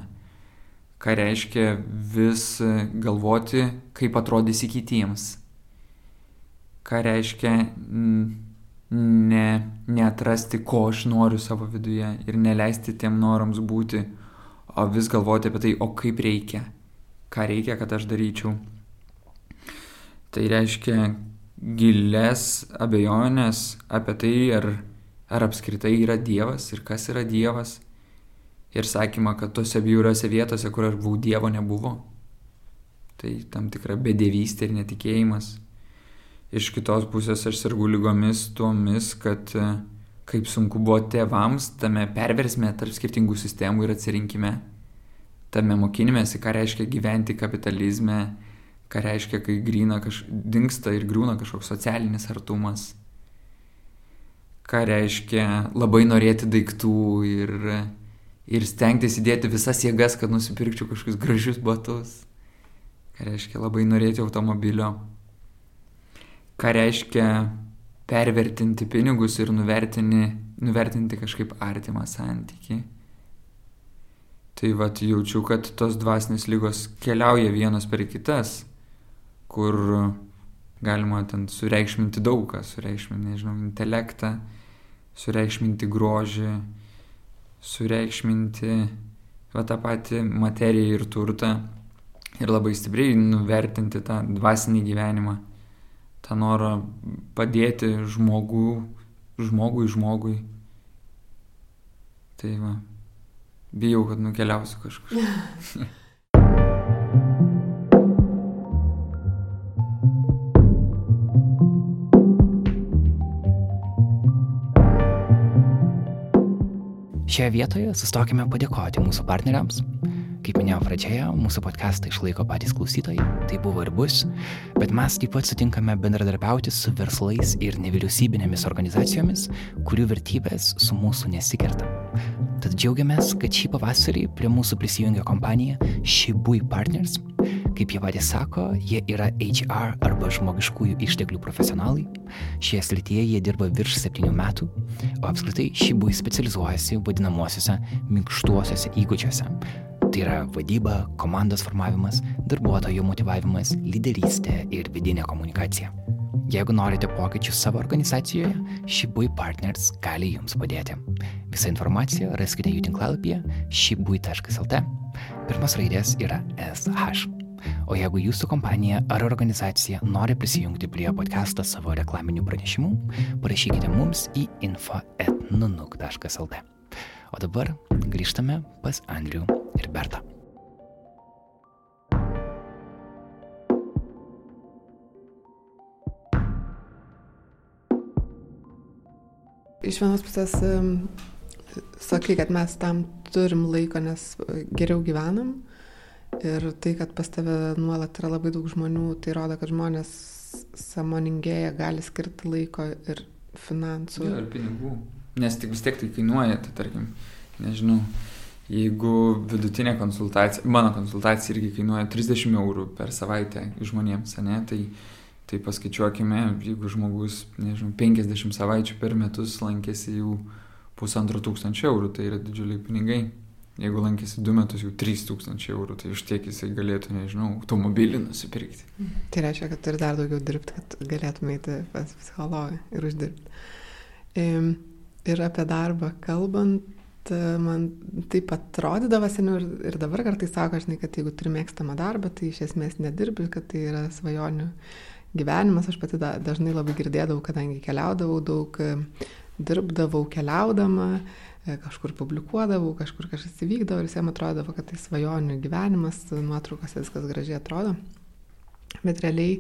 ką reiškia vis galvoti, kaip atrodysi kitiems, ką reiškia ne, neatrasti, ko aš noriu savo viduje ir neleisti tiem norams būti, o vis galvoti apie tai, o kaip reikia, ką reikia, kad aš daryčiau. Tai reiškia gilės abejonės apie tai, ar, ar apskritai yra Dievas ir kas yra Dievas. Ir sakymą, kad tose bjauriose vietose, kur aš buvau, Dievo nebuvo. Tai tam tikra bedėvystė ir netikėjimas iš kitos pusės aš sergu lygomis tuomis, kad e, kaip sunku buvo tėvams tame perversme tarp skirtingų sistemų ir atsirinkime, tame mokinimėsi, ką reiškia gyventi kapitalizme, ką reiškia, kai grįna kaž... dinksta ir grūna kažkoks socialinis artumas, ką reiškia labai norėti daiktų ir, ir stengtis įdėti visas jėgas, kad nusipirkčiau kažkokius gražius batus, ką reiškia labai norėti automobilio ką reiškia pervertinti pinigus ir nuvertinti kažkaip artimą santyki. Tai vad jaučiu, kad tos dvasinės lygos keliauja vienos per kitas, kur galima ten sureikšminti daugą, sureikšminti, nežinau, intelektą, sureikšminti grožį, sureikšminti va tą patį materiją ir turtą ir labai stipriai nuvertinti tą dvasinį gyvenimą tą norą padėti žmogų, žmogui žmogui. Tai va, bijau, kad nukeliausiu kažkur. (laughs) Šioje vietoje sustokime padėkoti mūsų partneriams Kaip minėjau pradžioje, mūsų podcastą išlaiko patys klausytojai, tai buvo ir bus, bet mes taip pat sutinkame bendradarbiauti su verslais ir nevyriausybinėmis organizacijomis, kurių vertybės su mūsų nesikerta. Tad džiaugiamės, kad šį pavasarį prie mūsų prisijungia kompanija Shibui Partners. Kaip jie patys sako, jie yra HR arba žmogiškųjų išteklių profesionalai. Šioje srityje jie dirba virš septynių metų, o apskritai Shibui specializuojasi vadinamosiuose minkštuosiuose įgūdžiuose Tai yra vadyba, komandos formavimas, darbuotojų motivavimas, lyderystė ir vidinė komunikacija. Jeigu norite pokyčių savo organizacijoje, Shibui Partners gali jums padėti. Visą informaciją raskite jų tinklalapyje shibui.lt. Pirmas raidės yra SH. O jeigu jūsų kompanija ar organizacija nori prisijungti prie podcast'o savo reklaminių pranešimų, parašykite mums į info.nunuk.lt. O dabar grįžtame pas Andrių ir Bertą. Iš vienos pusės sakai, kad mes tam turim laiko, nes geriau gyvenam. Ir tai, kad pas tave nuolat yra labai daug žmonių, tai rodo, kad žmonės samoningėja, gali skirti laiko ir finansų. Jo, ir pinigų. Nes tik vis tiek tai kainuoja, tai tarkim, nežinau, jeigu vidutinė konsultacija, mano konsultacija irgi kainuoja 30 eurų per savaitę žmonėms, ne, tai, tai paskaičiuokime, jeigu žmogus, nežinau, 50 savaičių per metus lankėsi jau pusantro tūkstančio eurų, tai yra didžiuliai pinigai. Jeigu lankėsi du metus, jau 3000 eurų, tai už tiek jisai galėtų, nežinau, automobilį nusipirkti. Tai reiškia, kad turi dar daugiau dirbti, kad galėtume eiti pas psichologą ir uždirbti. Ir apie darbą kalbant, man taip atrodydavo seniau ir, ir dabar kartais sako, žinai, kad jeigu turi mėgstamą darbą, tai iš esmės nedirbi, kad tai yra svajonių gyvenimas. Aš pati da, dažnai labai girdėdavau, kadangi keliaudavau daug, dirbdavau keliaudama E, kažkur publikuodavau, kažkur kažkas įvykdavo ir visiems atrodavo, kad tai svajonių gyvenimas, nuotraukose viskas gražiai atrodo. Bet realiai,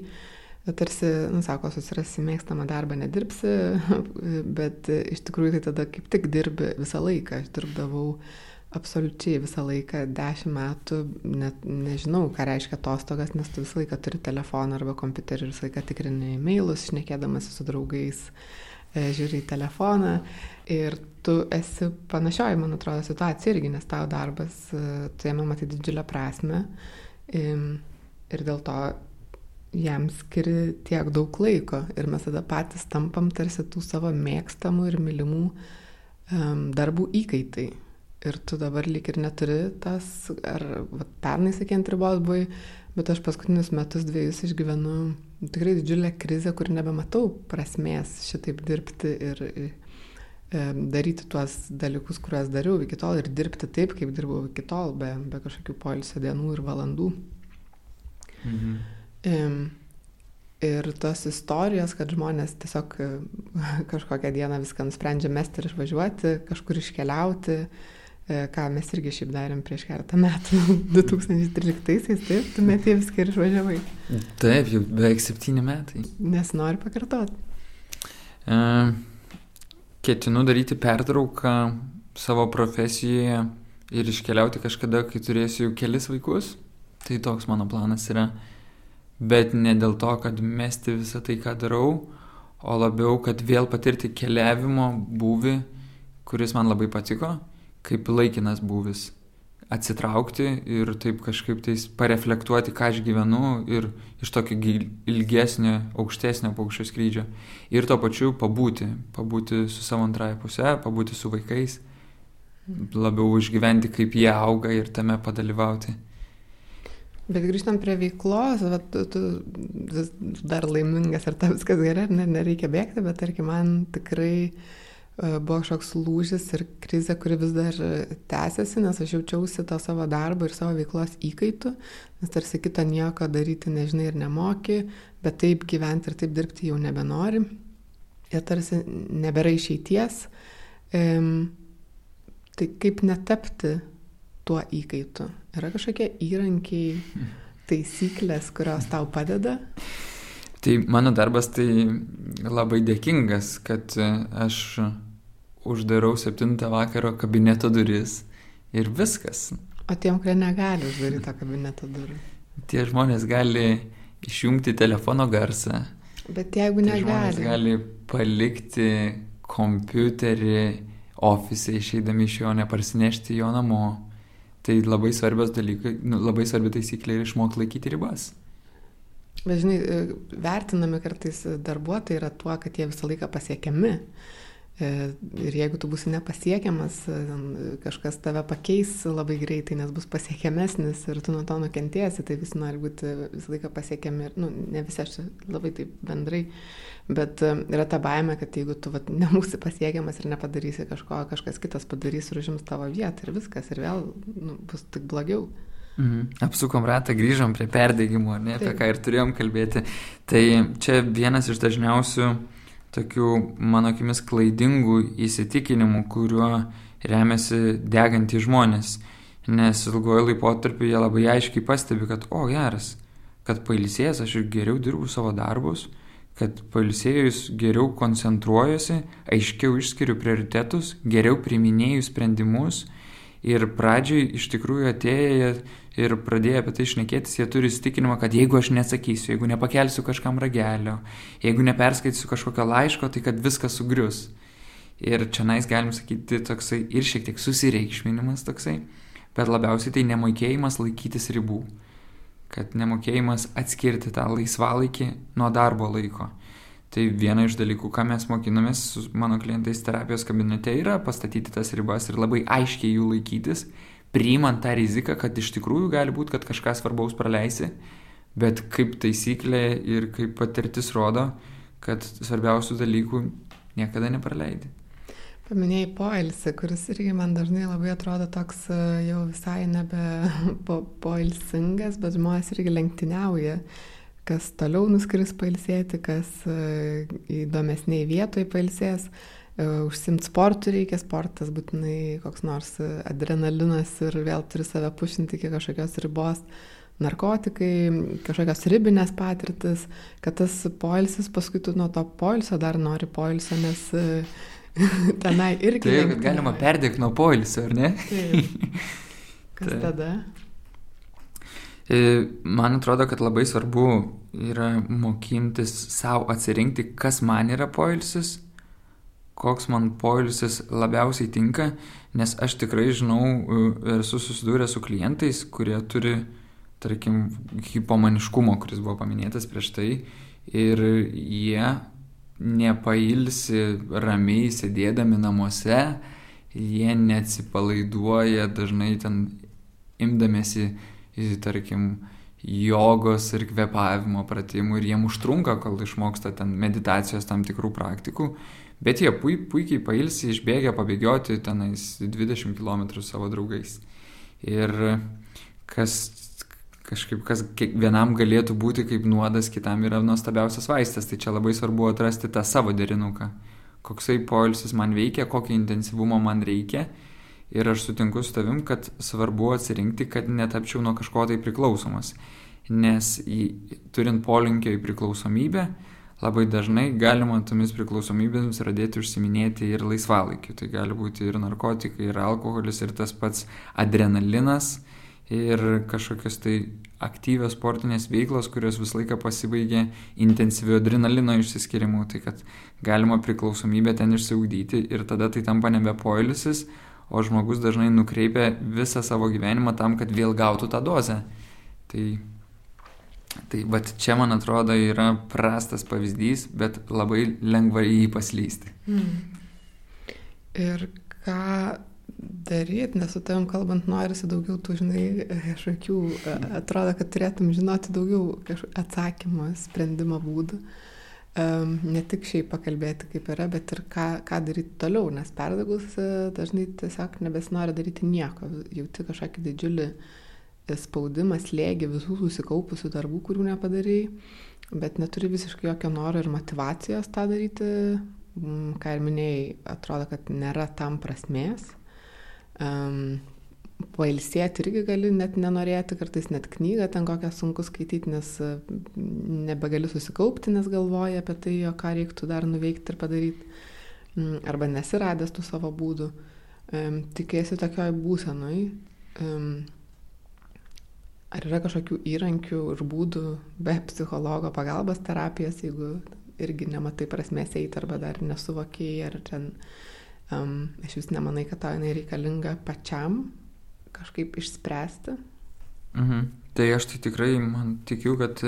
tarsi, nu, sako, susirasi mėgstamą darbą, nedirbsi, (laughs) bet iš tikrųjų tai tada kaip tik dirbi visą laiką. Aš dirbdavau absoliučiai visą laiką, dešimt metų, net nežinau, ką reiškia atostogas, nes tu visą laiką turi telefoną arba kompiuterį ir visą laiką tikrini e-mailus, šnekėdamas su draugais, e, žiūri į telefoną ir tu esi panašioji, man atrodo, situacija irgi, nes tavo darbas, e, tu jame matai didžiulę prasme ir dėl to jam skiri tiek daug laiko ir mes tada patys tampam tarsi tų savo mėgstamų ir mylimų um, darbų įkaitai. Ir tu dabar lyg ir neturi tas, ar va, pernai, sakėnt, ribos buvai, bet aš paskutinius metus dviejus išgyvenu tikrai didžiulę krizę, kur nebematau prasmės šitaip dirbti ir, ir daryti tuos dalykus, kuriuos dariau iki tol ir dirbti taip, kaip dirbau iki tol, be, be kažkokių poilsio dienų ir valandų. Mhm. Ir tos istorijos, kad žmonės tiesiog (laughs) kažkokią dieną viską nusprendžia mesti ir išvažiuoti, kažkur iškeliauti, e, ką mes irgi šiaip darėm prieš keletą metų, (laughs) 2013-aisiais, taip, tu metė viską ir išvažiavai. Taip, jau beveik septyni metai. Nes nori pakartoti. Uh, ketinu daryti pertrauką savo profesijoje ir iškeliauti kažkada, kai turėsiu jau kelis vaikus. Tai toks mano planas yra. Bet ne dėl to, kad mesti visą tai, ką darau, o labiau, kad vėl patirti keliavimo būvį, kuris man labai patiko, kaip laikinas būvis atsitraukti ir taip kažkaip tais pareflektuoti, ką aš gyvenu ir iš tokio ilgesnio, aukštesnio paukščio skrydžio. Ir tuo pačiu pabūti, pabūti su savo antrąją pusę, pabūti su vaikais, labiau išgyventi, kaip jie auga ir tame padalyvauti. Bet grįžtant prie veiklos, va, tu, tu dar laimingas, ar tau viskas gerai, ar ne, nereikia bėgti, bet tarkim, man tikrai E, buvo kažkoks lūžis ir krizė, kuri vis dar tęsiasi, nes aš jaučiausi to savo darbo ir savo veiklos įkaitų, nes tarsi kito nieko daryti nežinai ir nemoki, bet taip gyventi ir taip dirbti jau nebenori. Ir tarsi nebėra išeities. Ehm, tai kaip netapti tuo įkaitu? Yra kažkokie įrankiai, (laughs) taisyklės, kurios tau padeda? Tai mano darbas tai labai dėkingas, kad aš uždarau septintą vakaro kabineto duris ir viskas. O tiem, kurie negali uždaryti tą kabineto durų? Tie žmonės gali išjungti telefono garsą. Bet jeigu negali. Žmonės gali palikti kompiuterį ofise išeidami iš jo, neparsinešti jo namo. Tai labai svarbios dalykai, nu, labai svarbi taisyklė yra išmokti laikyti ribas. Bet žinai, vertinami kartais darbuotojai yra tuo, kad jie visą laiką pasiekiami. E, ir jeigu tu būsi nepasiekiamas, e, kažkas tave pakeis labai greitai, nes bus pasiekiamesnis ir tu nuo to nukentėsi, tai visi nori būti visą laiką pasiekiami. Ir, nu, ne visi aš labai taip bendrai, bet e, yra ta baime, kad jeigu tu vat, nebūsi pasiekiamas ir nepadarysi kažko, kažkas kitas padarys ir užims tavo vietą ir viskas, ir vėl nu, bus tik blogiau. Mhm. Apsukom ratą, grįžom prie perdėgymo, ne, apie ką ir turėjom kalbėti. Tai čia vienas iš dažniausių tokių, mano akimis, klaidingų įsitikinimų, kuriuo remiasi degantys žmonės. Nes ilgojo laikotarpiu jie labai aiškiai pastebi, kad, o geras, kad pailsėjęs aš ir geriau dirbu savo darbus, kad pailsėjus geriau koncentruojuosi, aiškiau išskiriu prioritetus, geriau priminėjau sprendimus ir pradžioj iš tikrųjų atėję ir pradėję apie tai šnekėtis, jie turi įsitikinimą, kad jeigu aš nesakysiu, jeigu nepakelsiu kažkam ragelio, jeigu neperskaitysiu kažkokio laiško, tai kad viskas sugrius. Ir čia nais galim sakyti toksai ir šiek tiek susireikšminimas toksai, bet labiausiai tai nemokėjimas laikytis ribų kad nemokėjimas atskirti tą laisvalaikį nuo darbo laiko. Tai viena iš dalykų, ką mes mokinomės su mano klientais terapijos kabinete, yra pastatyti tas ribas ir labai aiškiai jų laikytis, priimant tą riziką, kad iš tikrųjų gali būti, kad kažką svarbaus praleisi, bet kaip taisyklė ir kaip patirtis rodo, kad svarbiausių dalykų niekada nepraleidi. Paminėjai poilsį, kuris irgi man dažnai labai atrodo toks e, jau visai nebe (laughs) po, poilsingas, bet žmonės irgi lenktyniauja, kas toliau nuskris pailsėti, kas e, įdomesniai vietoje pailsės. E, Užsimti sportų reikia, sportas būtinai koks nors adrenalinas ir vėl turi save pušinti iki kažkokios ribos narkotikai, kažkokios ribinės patirtis, kad tas poilsis, paskui tu nuo to poilsio dar nori poilsio, nes (laughs) Tenai irgi. Taip, kad galima perdėti nuo poilsio, ar ne? Taip. Kas (laughs) Taip. tada? E, man atrodo, kad labai svarbu yra mokintis savo atsirinkti, kas man yra poilsis, koks man poilsis labiausiai tinka, nes aš tikrai žinau ir e, esu susidūręs su klientais, kurie turi, tarkim, hipomaniškumo, kuris buvo paminėtas prieš tai, ir jie nepailsi ramiai sėdėdami namuose, jie neatsipalaiduoja dažnai ten imdamėsi, tarkim, jogos ir kvepavimo pratimų ir jiem užtrunka, kol išmoksta ten meditacijos tam tikrų praktikų, bet jie pui, puikiai pailsi išbėgę pabėgioti tenais 20 km savo draugais. Ir kas kažkaip kas kiekvienam galėtų būti kaip nuodas, kitam yra nuostabiausias vaistas. Tai čia labai svarbu atrasti tą savo derinuką. Koksai poilsis man veikia, kokio intensyvumo man reikia. Ir aš sutinku su tavim, kad svarbu atsirinkti, kad netapčiau nuo kažko tai priklausomas. Nes į, turint polinkio į priklausomybę, labai dažnai galima tomis priklausomybėmis pradėti užsiminėti ir laisvalaikiu. Tai gali būti ir narkotikai, ir alkoholis, ir tas pats adrenalinas ir kažkokios tai aktyvios sportinės veiklos, kurios visą laiką pasibaigia intensyviu adrenalino išsiskirimu, tai kad galima priklausomybę ten išsiugdyti ir tada tai tampa nebe poilisis, o žmogus dažnai nukreipia visą savo gyvenimą tam, kad vėl gautų tą dozę. Tai, tai bet čia, man atrodo, yra prastas pavyzdys, bet labai lengva į jį paslysti. Mm. Ir ką daryt, nes su tavim kalbant norisi daugiau tų, žinai, kažkokių, atrodo, kad turėtum žinoti daugiau atsakymų, sprendimo būdų. Um, ne tik šiaip pakalbėti, kaip yra, bet ir ką, ką daryti toliau, nes perdegus dažnai tiesiog nebesinori daryti nieko, jauti kažkokį didžiulį spaudimą, slėgį visų susikaupusių darbų, kurių nepadarai, bet neturi visiškai jokio noro ir motivacijos tą daryti, ką ir minėjai, atrodo, kad nėra tam prasmės Um, pailsėti irgi gali net nenorėti, kartais net knygą ten kokią sunku skaityti, nes nebegali susikaupti, nes galvoji apie tai, o ką reiktų dar nuveikti ir padaryti, arba nesiradęs tų savo būdų. Um, tikėsi tokioj būsenoj. Um, ar yra kažkokių įrankių ir būdų be psichologo pagalbos terapijos, jeigu irgi nematai prasmės eiti arba dar nesuvokiai, ar ten uh, um, iš vis nemanai, kad tau jinai reikalinga pačiam kažkaip išspręsti? Mhm. Tai aš tai tikrai man tikiu, kad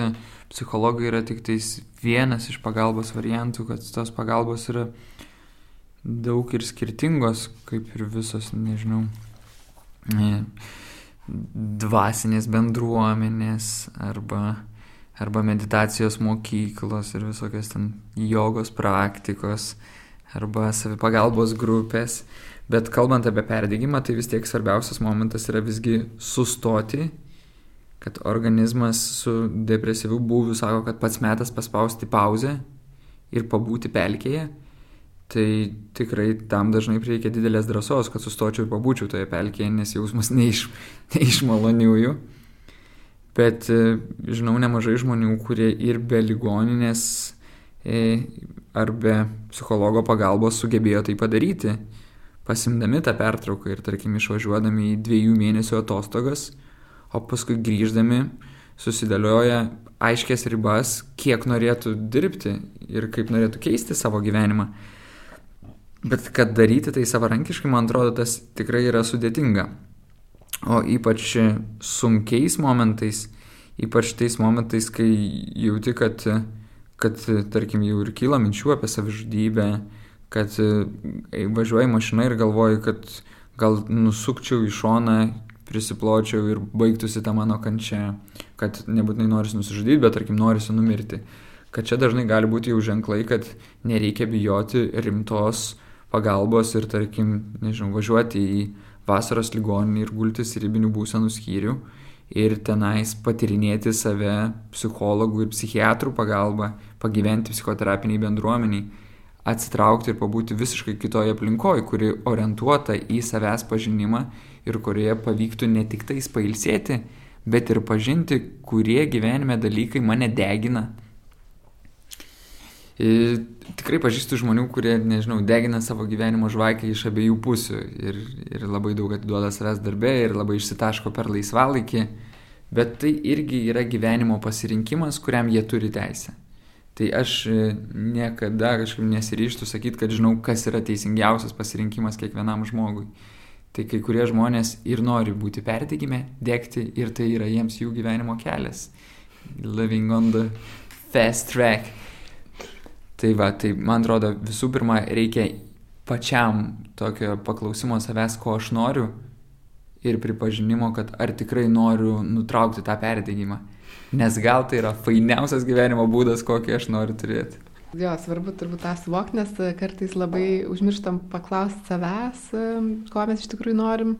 psichologai yra tik tais vienas iš pagalbos variantų, kad tos pagalbos yra daug ir skirtingos, kaip ir visos, nežinau, e, dvasinės bendruomenės arba, arba meditacijos mokyklos ir visokios ten jogos praktikos arba savipagalbos grupės. Bet kalbant apie perdėgymą, tai vis tiek svarbiausias momentas yra visgi sustoti, kad organizmas su depresyviu būviu sako, kad pats metas paspausti pauzę ir pabūti pelkėje. Tai tikrai tam dažnai reikia didelės drąsos, kad sustočiau ir pabūčiau toje pelkėje, nes jausmas (laughs) ne iš, ne iš maloniųjų. Bet e, žinau nemažai žmonių, kurie ir be ligoninės ar be psichologo pagalbos sugebėjo tai padaryti, pasimdami tą pertrauką ir, tarkim, išvažiuodami į dviejų mėnesių atostogas, o paskui grįždami susidėlioja aiškės ribas, kiek norėtų dirbti ir kaip norėtų keisti savo gyvenimą. Bet kad daryti tai savarankiškai, man atrodo, tas tikrai yra sudėtinga. O ypač sunkiais momentais, ypač tais momentais, kai jauti, kad, kad tarkim, jau ir kyla minčių apie savižudybę, kad važiuoji mašina ir galvoji, kad gal nusukčiau į šoną, prisipločiau ir baigtųsi ta mano kančia, kad nebūtinai norisi nusižudyti, bet tarkim norisi numirti. Kad čia dažnai gali būti jau ženklai, kad nereikia bijoti rimtos pagalbos ir, tarkim, nežinau, važiuoti į vasaros ligoninį ir gultis į ribinių būsenų skyrių ir tenais patirinėti save psichologų ir psichiatrų pagalba, pagyventi psichoterapiniai bendruomeniai, atsitraukti ir pabūti visiškai kitoje aplinkoje, kuri orientuota į savęs pažinimą ir kurioje pavyktų ne tik tais pailsėti, bet ir pažinti, kurie gyvenime dalykai mane degina, Ir tikrai pažįstu žmonių, kurie, nežinau, degina savo gyvenimo žvakę iš abiejų pusių ir, ir labai daug atiduoda savęs darbė ir labai išsitaško per laisvalaikį, bet tai irgi yra gyvenimo pasirinkimas, kuriam jie turi teisę. Tai aš e, niekada kažkaip nesiryštų sakyti, kad žinau, kas yra teisingiausias pasirinkimas kiekvienam žmogui. Tai kai kurie žmonės ir nori būti pertikime, dėkti ir tai yra jiems jų gyvenimo kelias. Living on the fast track. Tai va, tai man atrodo, visų pirma, reikia pačiam tokio paklausimo savęs, ko aš noriu ir pripažinimo, kad ar tikrai noriu nutraukti tą perdėgymą. Nes gal tai yra fainiausias gyvenimo būdas, kokį aš noriu turėti. Jo, svarbu turbūt tą suvokti, nes kartais labai užmirštam paklausti savęs, ko mes iš tikrųjų norim,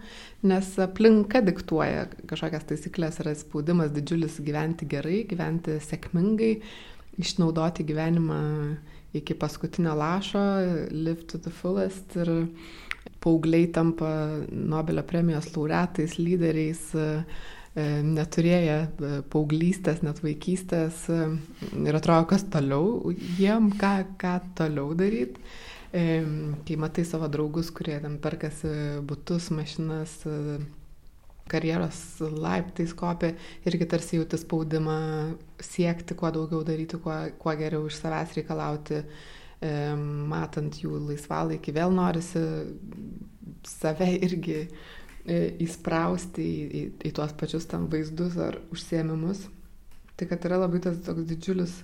nes aplinka diktuoja kažkokias taisyklės, yra spaudimas didžiulis gyventi gerai, gyventi sėkmingai, išnaudoti gyvenimą iki paskutinio lašo, live to the fullest ir paaugliai tampa Nobelio premijos laureatais, lyderiais, e, neturėję e, paauglystės, net vaikystės ir atrodo, kas toliau, jiem ką, ką toliau daryti. Kai matai savo draugus, kurie ten perkasi būtus, mašinas, karjeros laiptais kopia, irgi tarsi jauti spaudimą siekti kuo daugiau daryti, kuo, kuo geriau iš savęs reikalauti, e, matant jų laisvalaikį, vėl norisi save irgi e, įsprausti į, į, į tuos pačius tam vaizdus ar užsiemimus. Tai kad yra labai tas toks didžiulis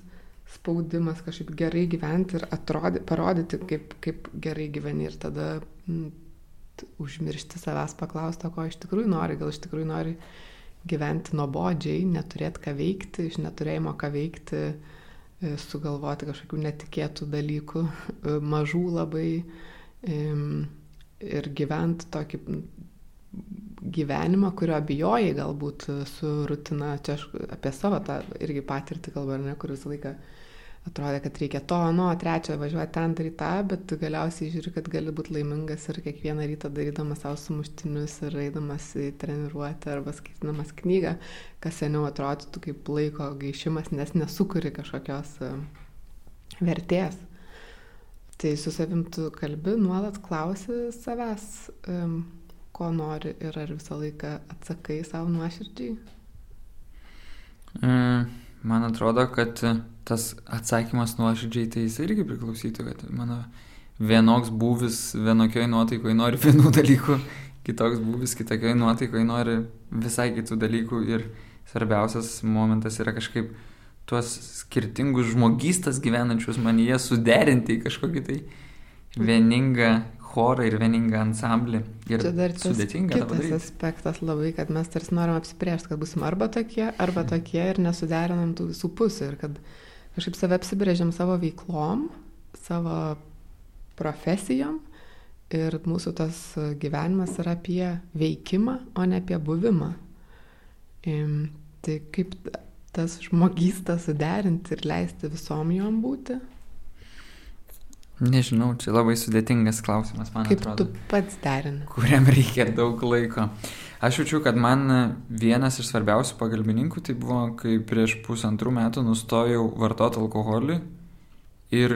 spaudimas kažkaip gerai gyventi ir atrodyti, parodyti, kaip, kaip gerai gyveni ir tada m, užmiršti savęs paklausti, ko iš tikrųjų nori, gal iš tikrųjų nori gyventi nuobodžiai, neturėti ką veikti, iš neturėjimo ką veikti, e, sugalvoti kažkokių netikėtų dalykų, (laughs) mažų labai ir gyventi tokį gyvenimą, kurio bijojai galbūt su rutina, čia aš apie savo tą irgi patirtį kalbu, ar ne, kur visą laiką atrodė, kad reikia to, nuo trečio važiuoti ten daryti tą, bet galiausiai žiūri, kad gali būti laimingas ir kiekvieną rytą darydamas savo sumuštinius ir eidamas į treniruotę arba skaitydamas knygą, kas seniau atrodytų kaip laiko gaišimas, nes nesukuri kažkokios e, vertės. Tai su savim tu kalbi, nuolat klausi savęs, um, ko nori ir ar visą laiką atsakai savo nuoširdžiai. Mm, man atrodo, kad tas atsakymas nuoširdžiai, tai jis irgi priklausytų, kad mano vienoks būvis vienokioj nuotaikoje nori (laughs) vienų dalykų, kitoks būvis kitokioj nuotaikoje nori visai kitų dalykų ir svarbiausias momentas yra kažkaip tuos skirtingus žmogystas gyvenančius manyje suderinti į kažkokį tai vieningą chorą ir vieningą ansamblį. Ir Čia dar sudėtinga. Kitas aspektas labai, kad mes tarsi norim apsipriešti, kad busim arba tokie, arba tokie ir nesuderinam tų visų pusių. Ir kad kažkaip save apsibrėžiam savo veiklom, savo profesijom ir mūsų tas gyvenimas yra apie veikimą, o ne apie buvimą. Tai kaip tas žmogystą suderinti ir leisti visom jom būti? Nežinau, čia labai sudėtingas klausimas, man kaip atrodo. Kaip tu pats derini? Kuriam reikia daug laiko. Aš jaučiu, kad man vienas iš svarbiausių pagalbininkų tai buvo, kai prieš pusantrų metų nustojau vartoti alkoholį ir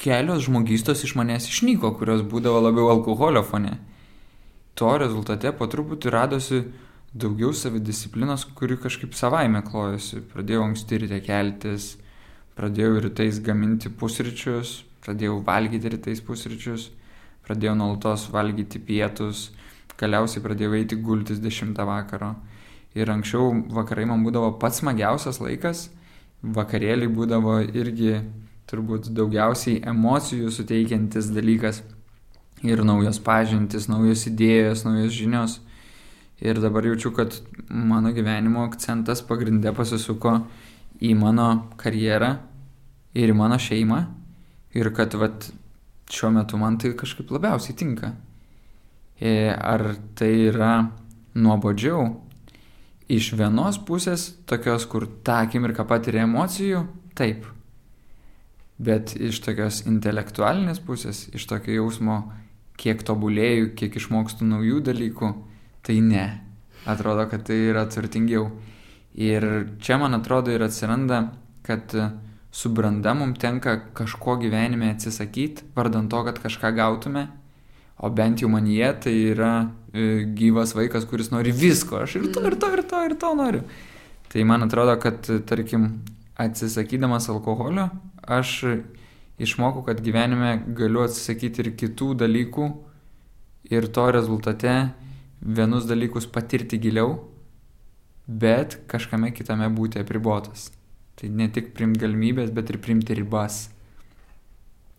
kelios žmogystos iš manęs išnyko, kurios būdavo labiau alkoholio fone. To rezultate po truputį radosi daugiau savidisciplinos, kuri kažkaip savaime klojosi. Pradėjau anksti ryte keltis, pradėjau rytais gaminti pusryčius, pradėjau valgyti rytais pusryčius, pradėjau nuolatos valgyti pietus, galiausiai pradėjau eiti gultis 10 vakaro. Ir anksčiau vakarai man būdavo pats smagiausias laikas, vakarėliai būdavo irgi turbūt daugiausiai emocijų suteikiantis dalykas. Ir naujos pažintis, naujos idėjos, naujos žinios. Ir dabar jaučiu, kad mano gyvenimo akcentas pagrindė pasisuko į mano karjerą ir į mano šeimą. Ir kad vat, šiuo metu man tai kažkaip labiausiai tinka. E, ar tai yra nuobodžiau? Iš vienos pusės, tokios, kur tą akimirką patiria emocijų, taip. Bet iš tokios intelektualinės pusės, iš tokio jausmo, kiek tobulėjau, kiek išmokstu naujų dalykų, tai ne. Atrodo, kad tai yra turtingiau. Ir čia, man atrodo, ir atsiranda, kad su branda mums tenka kažko gyvenime atsisakyti, vardant to, kad kažką gautume O bent jau manyje tai yra e, gyvas vaikas, kuris nori visko. Aš ir to, ir to, ir to, ir to noriu. Tai man atrodo, kad, tarkim, atsisakydamas alkoholio, aš išmokau, kad gyvenime galiu atsisakyti ir kitų dalykų ir to rezultate vienus dalykus patirti giliau, bet kažkame kitame būti apribotas. Tai ne tik primti galimybės, bet ir primti ribas.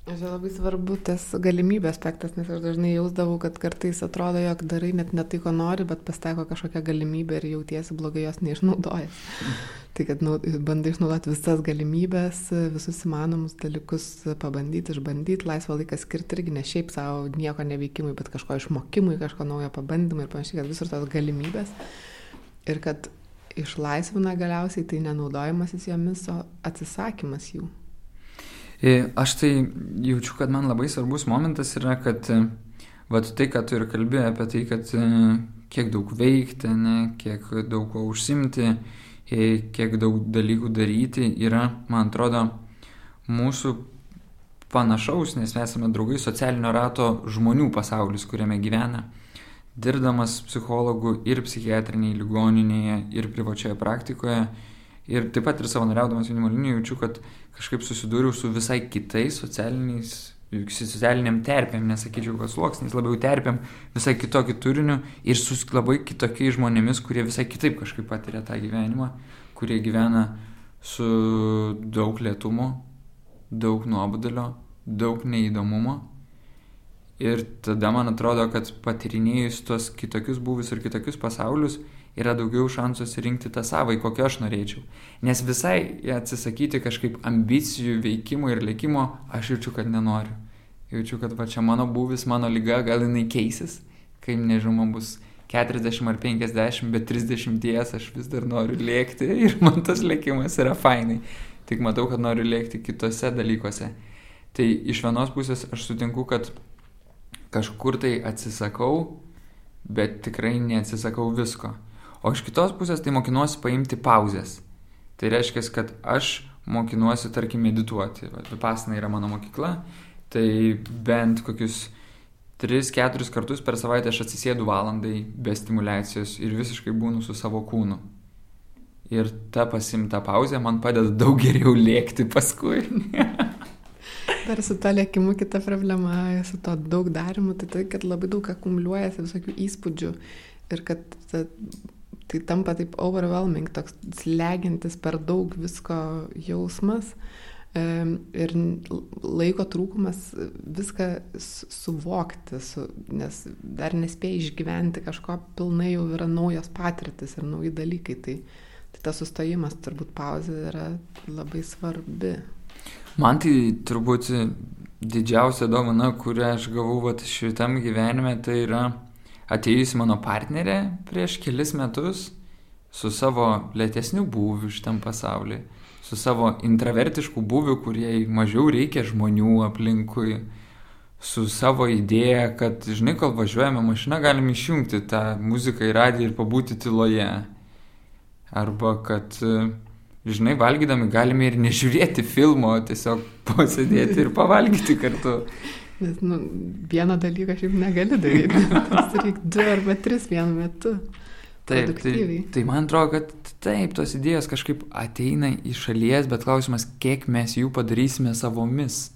Čia labai svarbu tas galimybė aspektas, nes aš dažnai jausdavau, kad kartais atrodo, jog darai net ne tai, ko nori, bet pasitaiko kažkokia galimybė ir jautiesi blogai jos neišnaudojas. (laughs) tai kad nu, bandai išnaudoti visas galimybės, visus įmanomus dalykus pabandyti, išbandyti, laisvą laiką skirti irgi ne šiaip savo nieko neveikimui, bet kažko išmokimui, kažko naujo pabandymui ir panašiai, kad visur tos galimybės. Ir kad išlaisvina galiausiai tai nenaudojimasis jomis, o atsisakymas jų. E, aš tai jaučiu, kad man labai svarbus momentas yra, kad e, vat, tai, ką tu ir kalbėjai apie tai, kad e, kiek daug veikti, ne, kiek daug ko užsimti, kiek daug dalykų daryti, yra, man atrodo, mūsų panašaus, nes mes esame draugai socialinio rato žmonių pasaulis, kuriame gyvena. Dirbdamas psichologų ir psichiatrinėje ligoninėje, ir privačioje praktikoje, ir taip pat ir savanoriaudamas jaunimo linijoje jaučiu, kad kažkaip susidūriau su visai kitais socialiniais, socialiniam terpėm, nesakyčiau, kad sluoksniais, labiau terpėm, visai kitokį turiniu ir su labai kitokiais žmonėmis, kurie visai kitaip kažkaip patiria tą gyvenimą, kurie gyvena su daug lėtumo, daug nuobodulio, daug neįdomumo. Ir tada man atrodo, kad patirinėjus tuos kitokius buvius ir kitokius pasaulius, yra daugiau šansų surinkti tą savai, kokio aš norėčiau. Nes visai atsisakyti kažkaip ambicijų, veikimo ir lėkimo aš jaučiu, kad nenoriu. Jaučiu, kad va čia mano buvis, mano lyga, gal jinai keisis, kai nežinau, man bus 40 ar 50, bet 30 aš vis dar noriu lėkti (laughs) ir man tas lėkimas yra fainai. Tik matau, kad noriu lėkti kitose dalykuose. Tai iš vienos pusės aš sutinku, kad kažkur tai atsisakau, bet tikrai neatsisakau visko. O iš kitos pusės tai mokinuosi paimti pauzes. Tai reiškia, kad aš mokinuosi, tarkim, medituoti. Vipasna yra mano mokykla, tai bent kokius 3-4 kartus per savaitę aš atsisėdu valandai be stimulacijos ir visiškai būnu su savo kūnu. Ir ta pasimta pauzė man padeda daug geriau lėkti paskui. (laughs) Dar su to lėkimu kita problema, su to daug darimu, tai tai, kad labai daug akumuliuojasi visokių įspūdžių ir kad ta tai tampa taip overwhelming, toks slegintis per daug visko jausmas ir laiko trūkumas viską suvokti, su, nes dar nespėjai išgyventi kažko, pilnai jau yra naujos patirtis ir nauji dalykai. Tai, tai tas sustojimas, turbūt pauzė yra labai svarbi. Man tai turbūt didžiausia dovana, kurią aš gavau vat, šitam gyvenime, tai yra atėjusi mano partnerė prieš kelis metus su savo lėtesniu būviu šitam pasauliu, su savo intravertišku būviu, kurie mažiau reikia žmonių aplinkui, su savo idėja, kad, žinai, kol važiuojame mašina, galim išjungti tą muziką į radiją ir pabūti tyloje. Arba kad e, žinai, valgydami galime ir nežiūrėti filmo, tiesiog posėdėti ir pavalgyti kartu. Nes, nu, vieną dalyką šiaip negali daryti. (laughs) Tas reikia du arba tris vienu metu. Taip, tai, tai man atrodo, kad taip, tos idėjos kažkaip ateina iš šalies, bet klausimas, kiek mes jų padarysime savomis.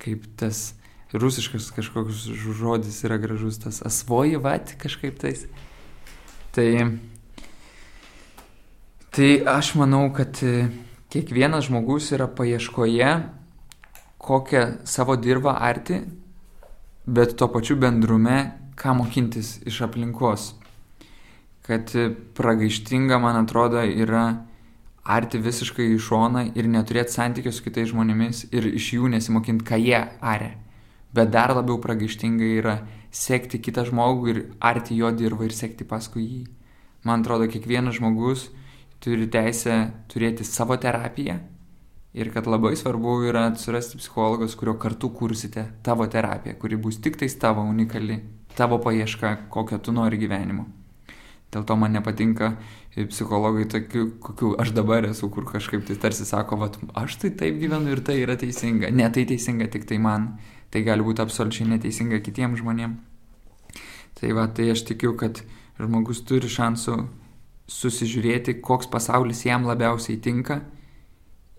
Kaip tas rusiškas kažkoks žodis yra gražus, tas asvoji vat kažkaip tais. Tai Tai aš manau, kad e, kiekvienas žmogus yra paieškoje, kokią savo dirbą arti, bet tuo pačiu bendrume, ką mokintis iš aplinkos. Kad e, pragaištinga, man atrodo, yra arti visiškai į šoną ir neturėti santykių su kitais žmonėmis ir iš jų nesimokinti, ką jie aria. Bet dar labiau pragaištinga yra sekti kitą žmogų ir arti jo dirbą ir sekti paskui jį. Man atrodo, kiekvienas žmogus turi teisę turėti savo terapiją ir kad labai svarbu yra surasti psichologas, kurio kartu kursite tavo terapiją, kuri bus tik tais tavo unikali, tavo paieška, kokio tu nori gyvenimo. Dėl to man nepatinka psichologai tokių, kokių aš dabar esu, kur kažkaip tai tarsi sako, va, aš tai taip gyvenu ir tai yra teisinga. Ne tai teisinga tik tai man, tai gali būti absoliučiai neteisinga kitiems žmonėms. Tai va, tai aš tikiu, kad žmogus turi šansų susižiūrėti, koks pasaulis jam labiausiai tinka.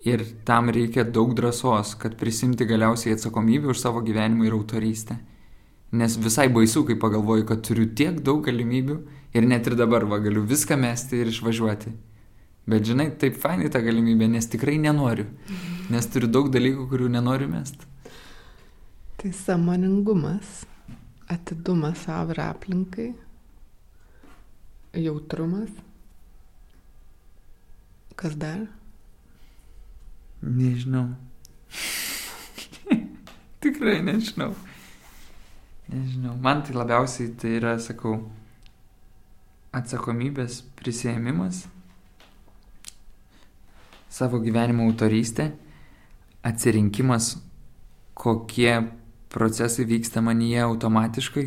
Ir tam reikia daug drąsos, kad prisimti galiausiai atsakomybę už savo gyvenimą ir autorystę. Nes visai baisu, kai pagalvoju, kad turiu tiek daug galimybių ir net ir dabar va galiu viską mesti ir išvažiuoti. Bet žinai, taip fainai ta galimybė, nes tikrai nenoriu. Nes turiu daug dalykų, kurių nenoriu mesti. Tai samoningumas, atidumas savo ir aplinkai, jautrumas Kas dar? Nežinau. (laughs) Tikrai nežinau. Nežinau. Man tai labiausiai tai yra, sakau, atsakomybės prisėmimas, savo gyvenimo autorystė, atsirinkimas, kokie procesai vyksta manyje automatiškai,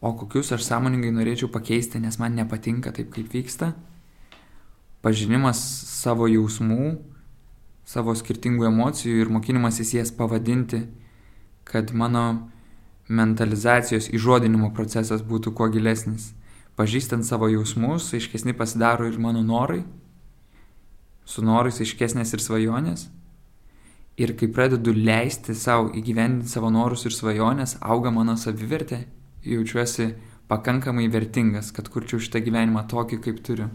o kokius aš sąmoningai norėčiau pakeisti, nes man nepatinka taip, kaip vyksta pažinimas savo jausmų, savo skirtingų emocijų ir mokinimasis jas pavadinti, kad mano mentalizacijos įžodinimo procesas būtų kuo gilesnis. Pažįstant savo jausmus, aiškesni pasidaro ir mano norai, su norais aiškesnės ir svajonės. Ir kai pradedu leisti savo įgyvendinti savo norus ir svajonės, auga mano savivertė, jaučiuosi pakankamai vertingas, kad kurčiau šitą gyvenimą tokį, kaip turiu.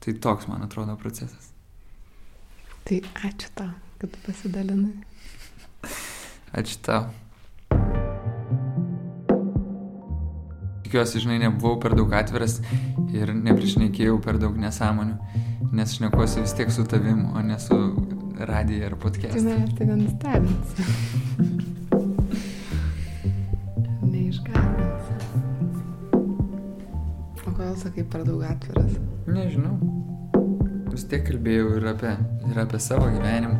Tai toks, man atrodo, procesas. Tai ačiū tau, kad pasidalinai. Ačiū tau. Tikiuosi, žinai, nebuvau per daug atviras ir neprišnekėjau per daug nesąmonių, nes šnekuosi vis tiek su tavim, o ne su radija ar podcast. Tai ne, tai nenustebins. Neišgąsdins. (laughs) kodėl sakai per daug atviras? Nežinau. Vis tiek kalbėjau ir apie, ir apie savo gyvenimą.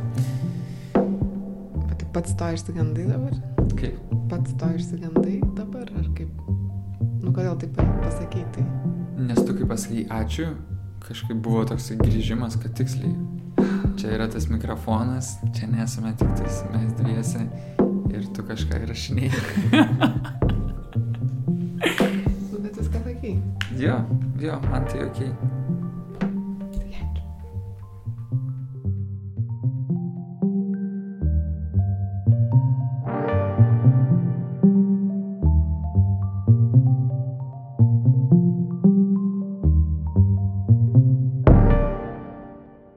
Bet pats to išsigandai dabar? Kaip? Pats to išsigandai dabar, ar kaip? Nu, kodėl taip pasakyti? Tai? Nes tu kaip pasakai ačiū, kažkaip buvo toks grįžimas, kad tiksliai. Čia yra tas mikrofonas, čia nesame tik tais mes dviese ir tu kažką įrašinėjai. (laughs) Jo, jo, man tai ok.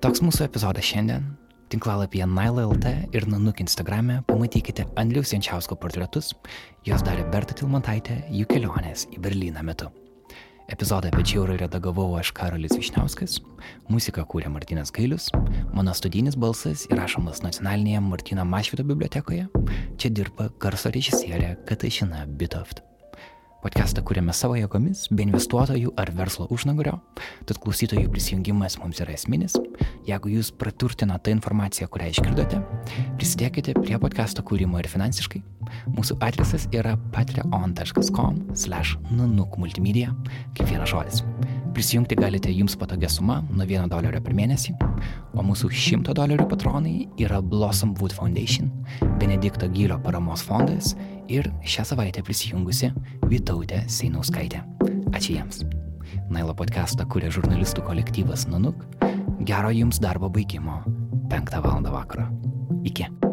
Toks mūsų epizodas šiandien. Tinklalapyje Naila.lt ir Nanuk Instagrame pamatykite Andriaus Jančiausko portretus, juos darė Berta Tilmontaitė jų kelionės į Berliną metu. Epizodą vedžiau ir redagavau aš Karolis Višniauskas, muziką kūrė Martinas Gailius, mano studijinis balsas įrašomas nacionalinėje Martino Mašvito bibliotekoje, čia dirba garso režisierė Katažina Bitoft. Podcastą kūrėme savo jėgomis, be investuotojų ar verslo užnagario, tad klausytojų prisijungimas mums yra esminis. Jeigu jūs praturtina tą informaciją, kurią išgirdote, prisidėkite prie podcast'o kūrimo ir finansiškai. Mūsų adresas yra patreon.com/nanuk multimedia, kaip vienas žodis. Prisijungti galite jums patogią sumą nuo 1 dolerio per mėnesį, o mūsų 100 dolerių patronai yra Blossom Wood Foundation, Benedikto Gylio paramos fondas ir šią savaitę prisijungusi Vytautė Seinauskaitė. Ačiū jiems. Nailo podcastą kuria žurnalistų kolektyvas Nunuk. Gero jums darbo baigimo 5 val. vakaro. Iki.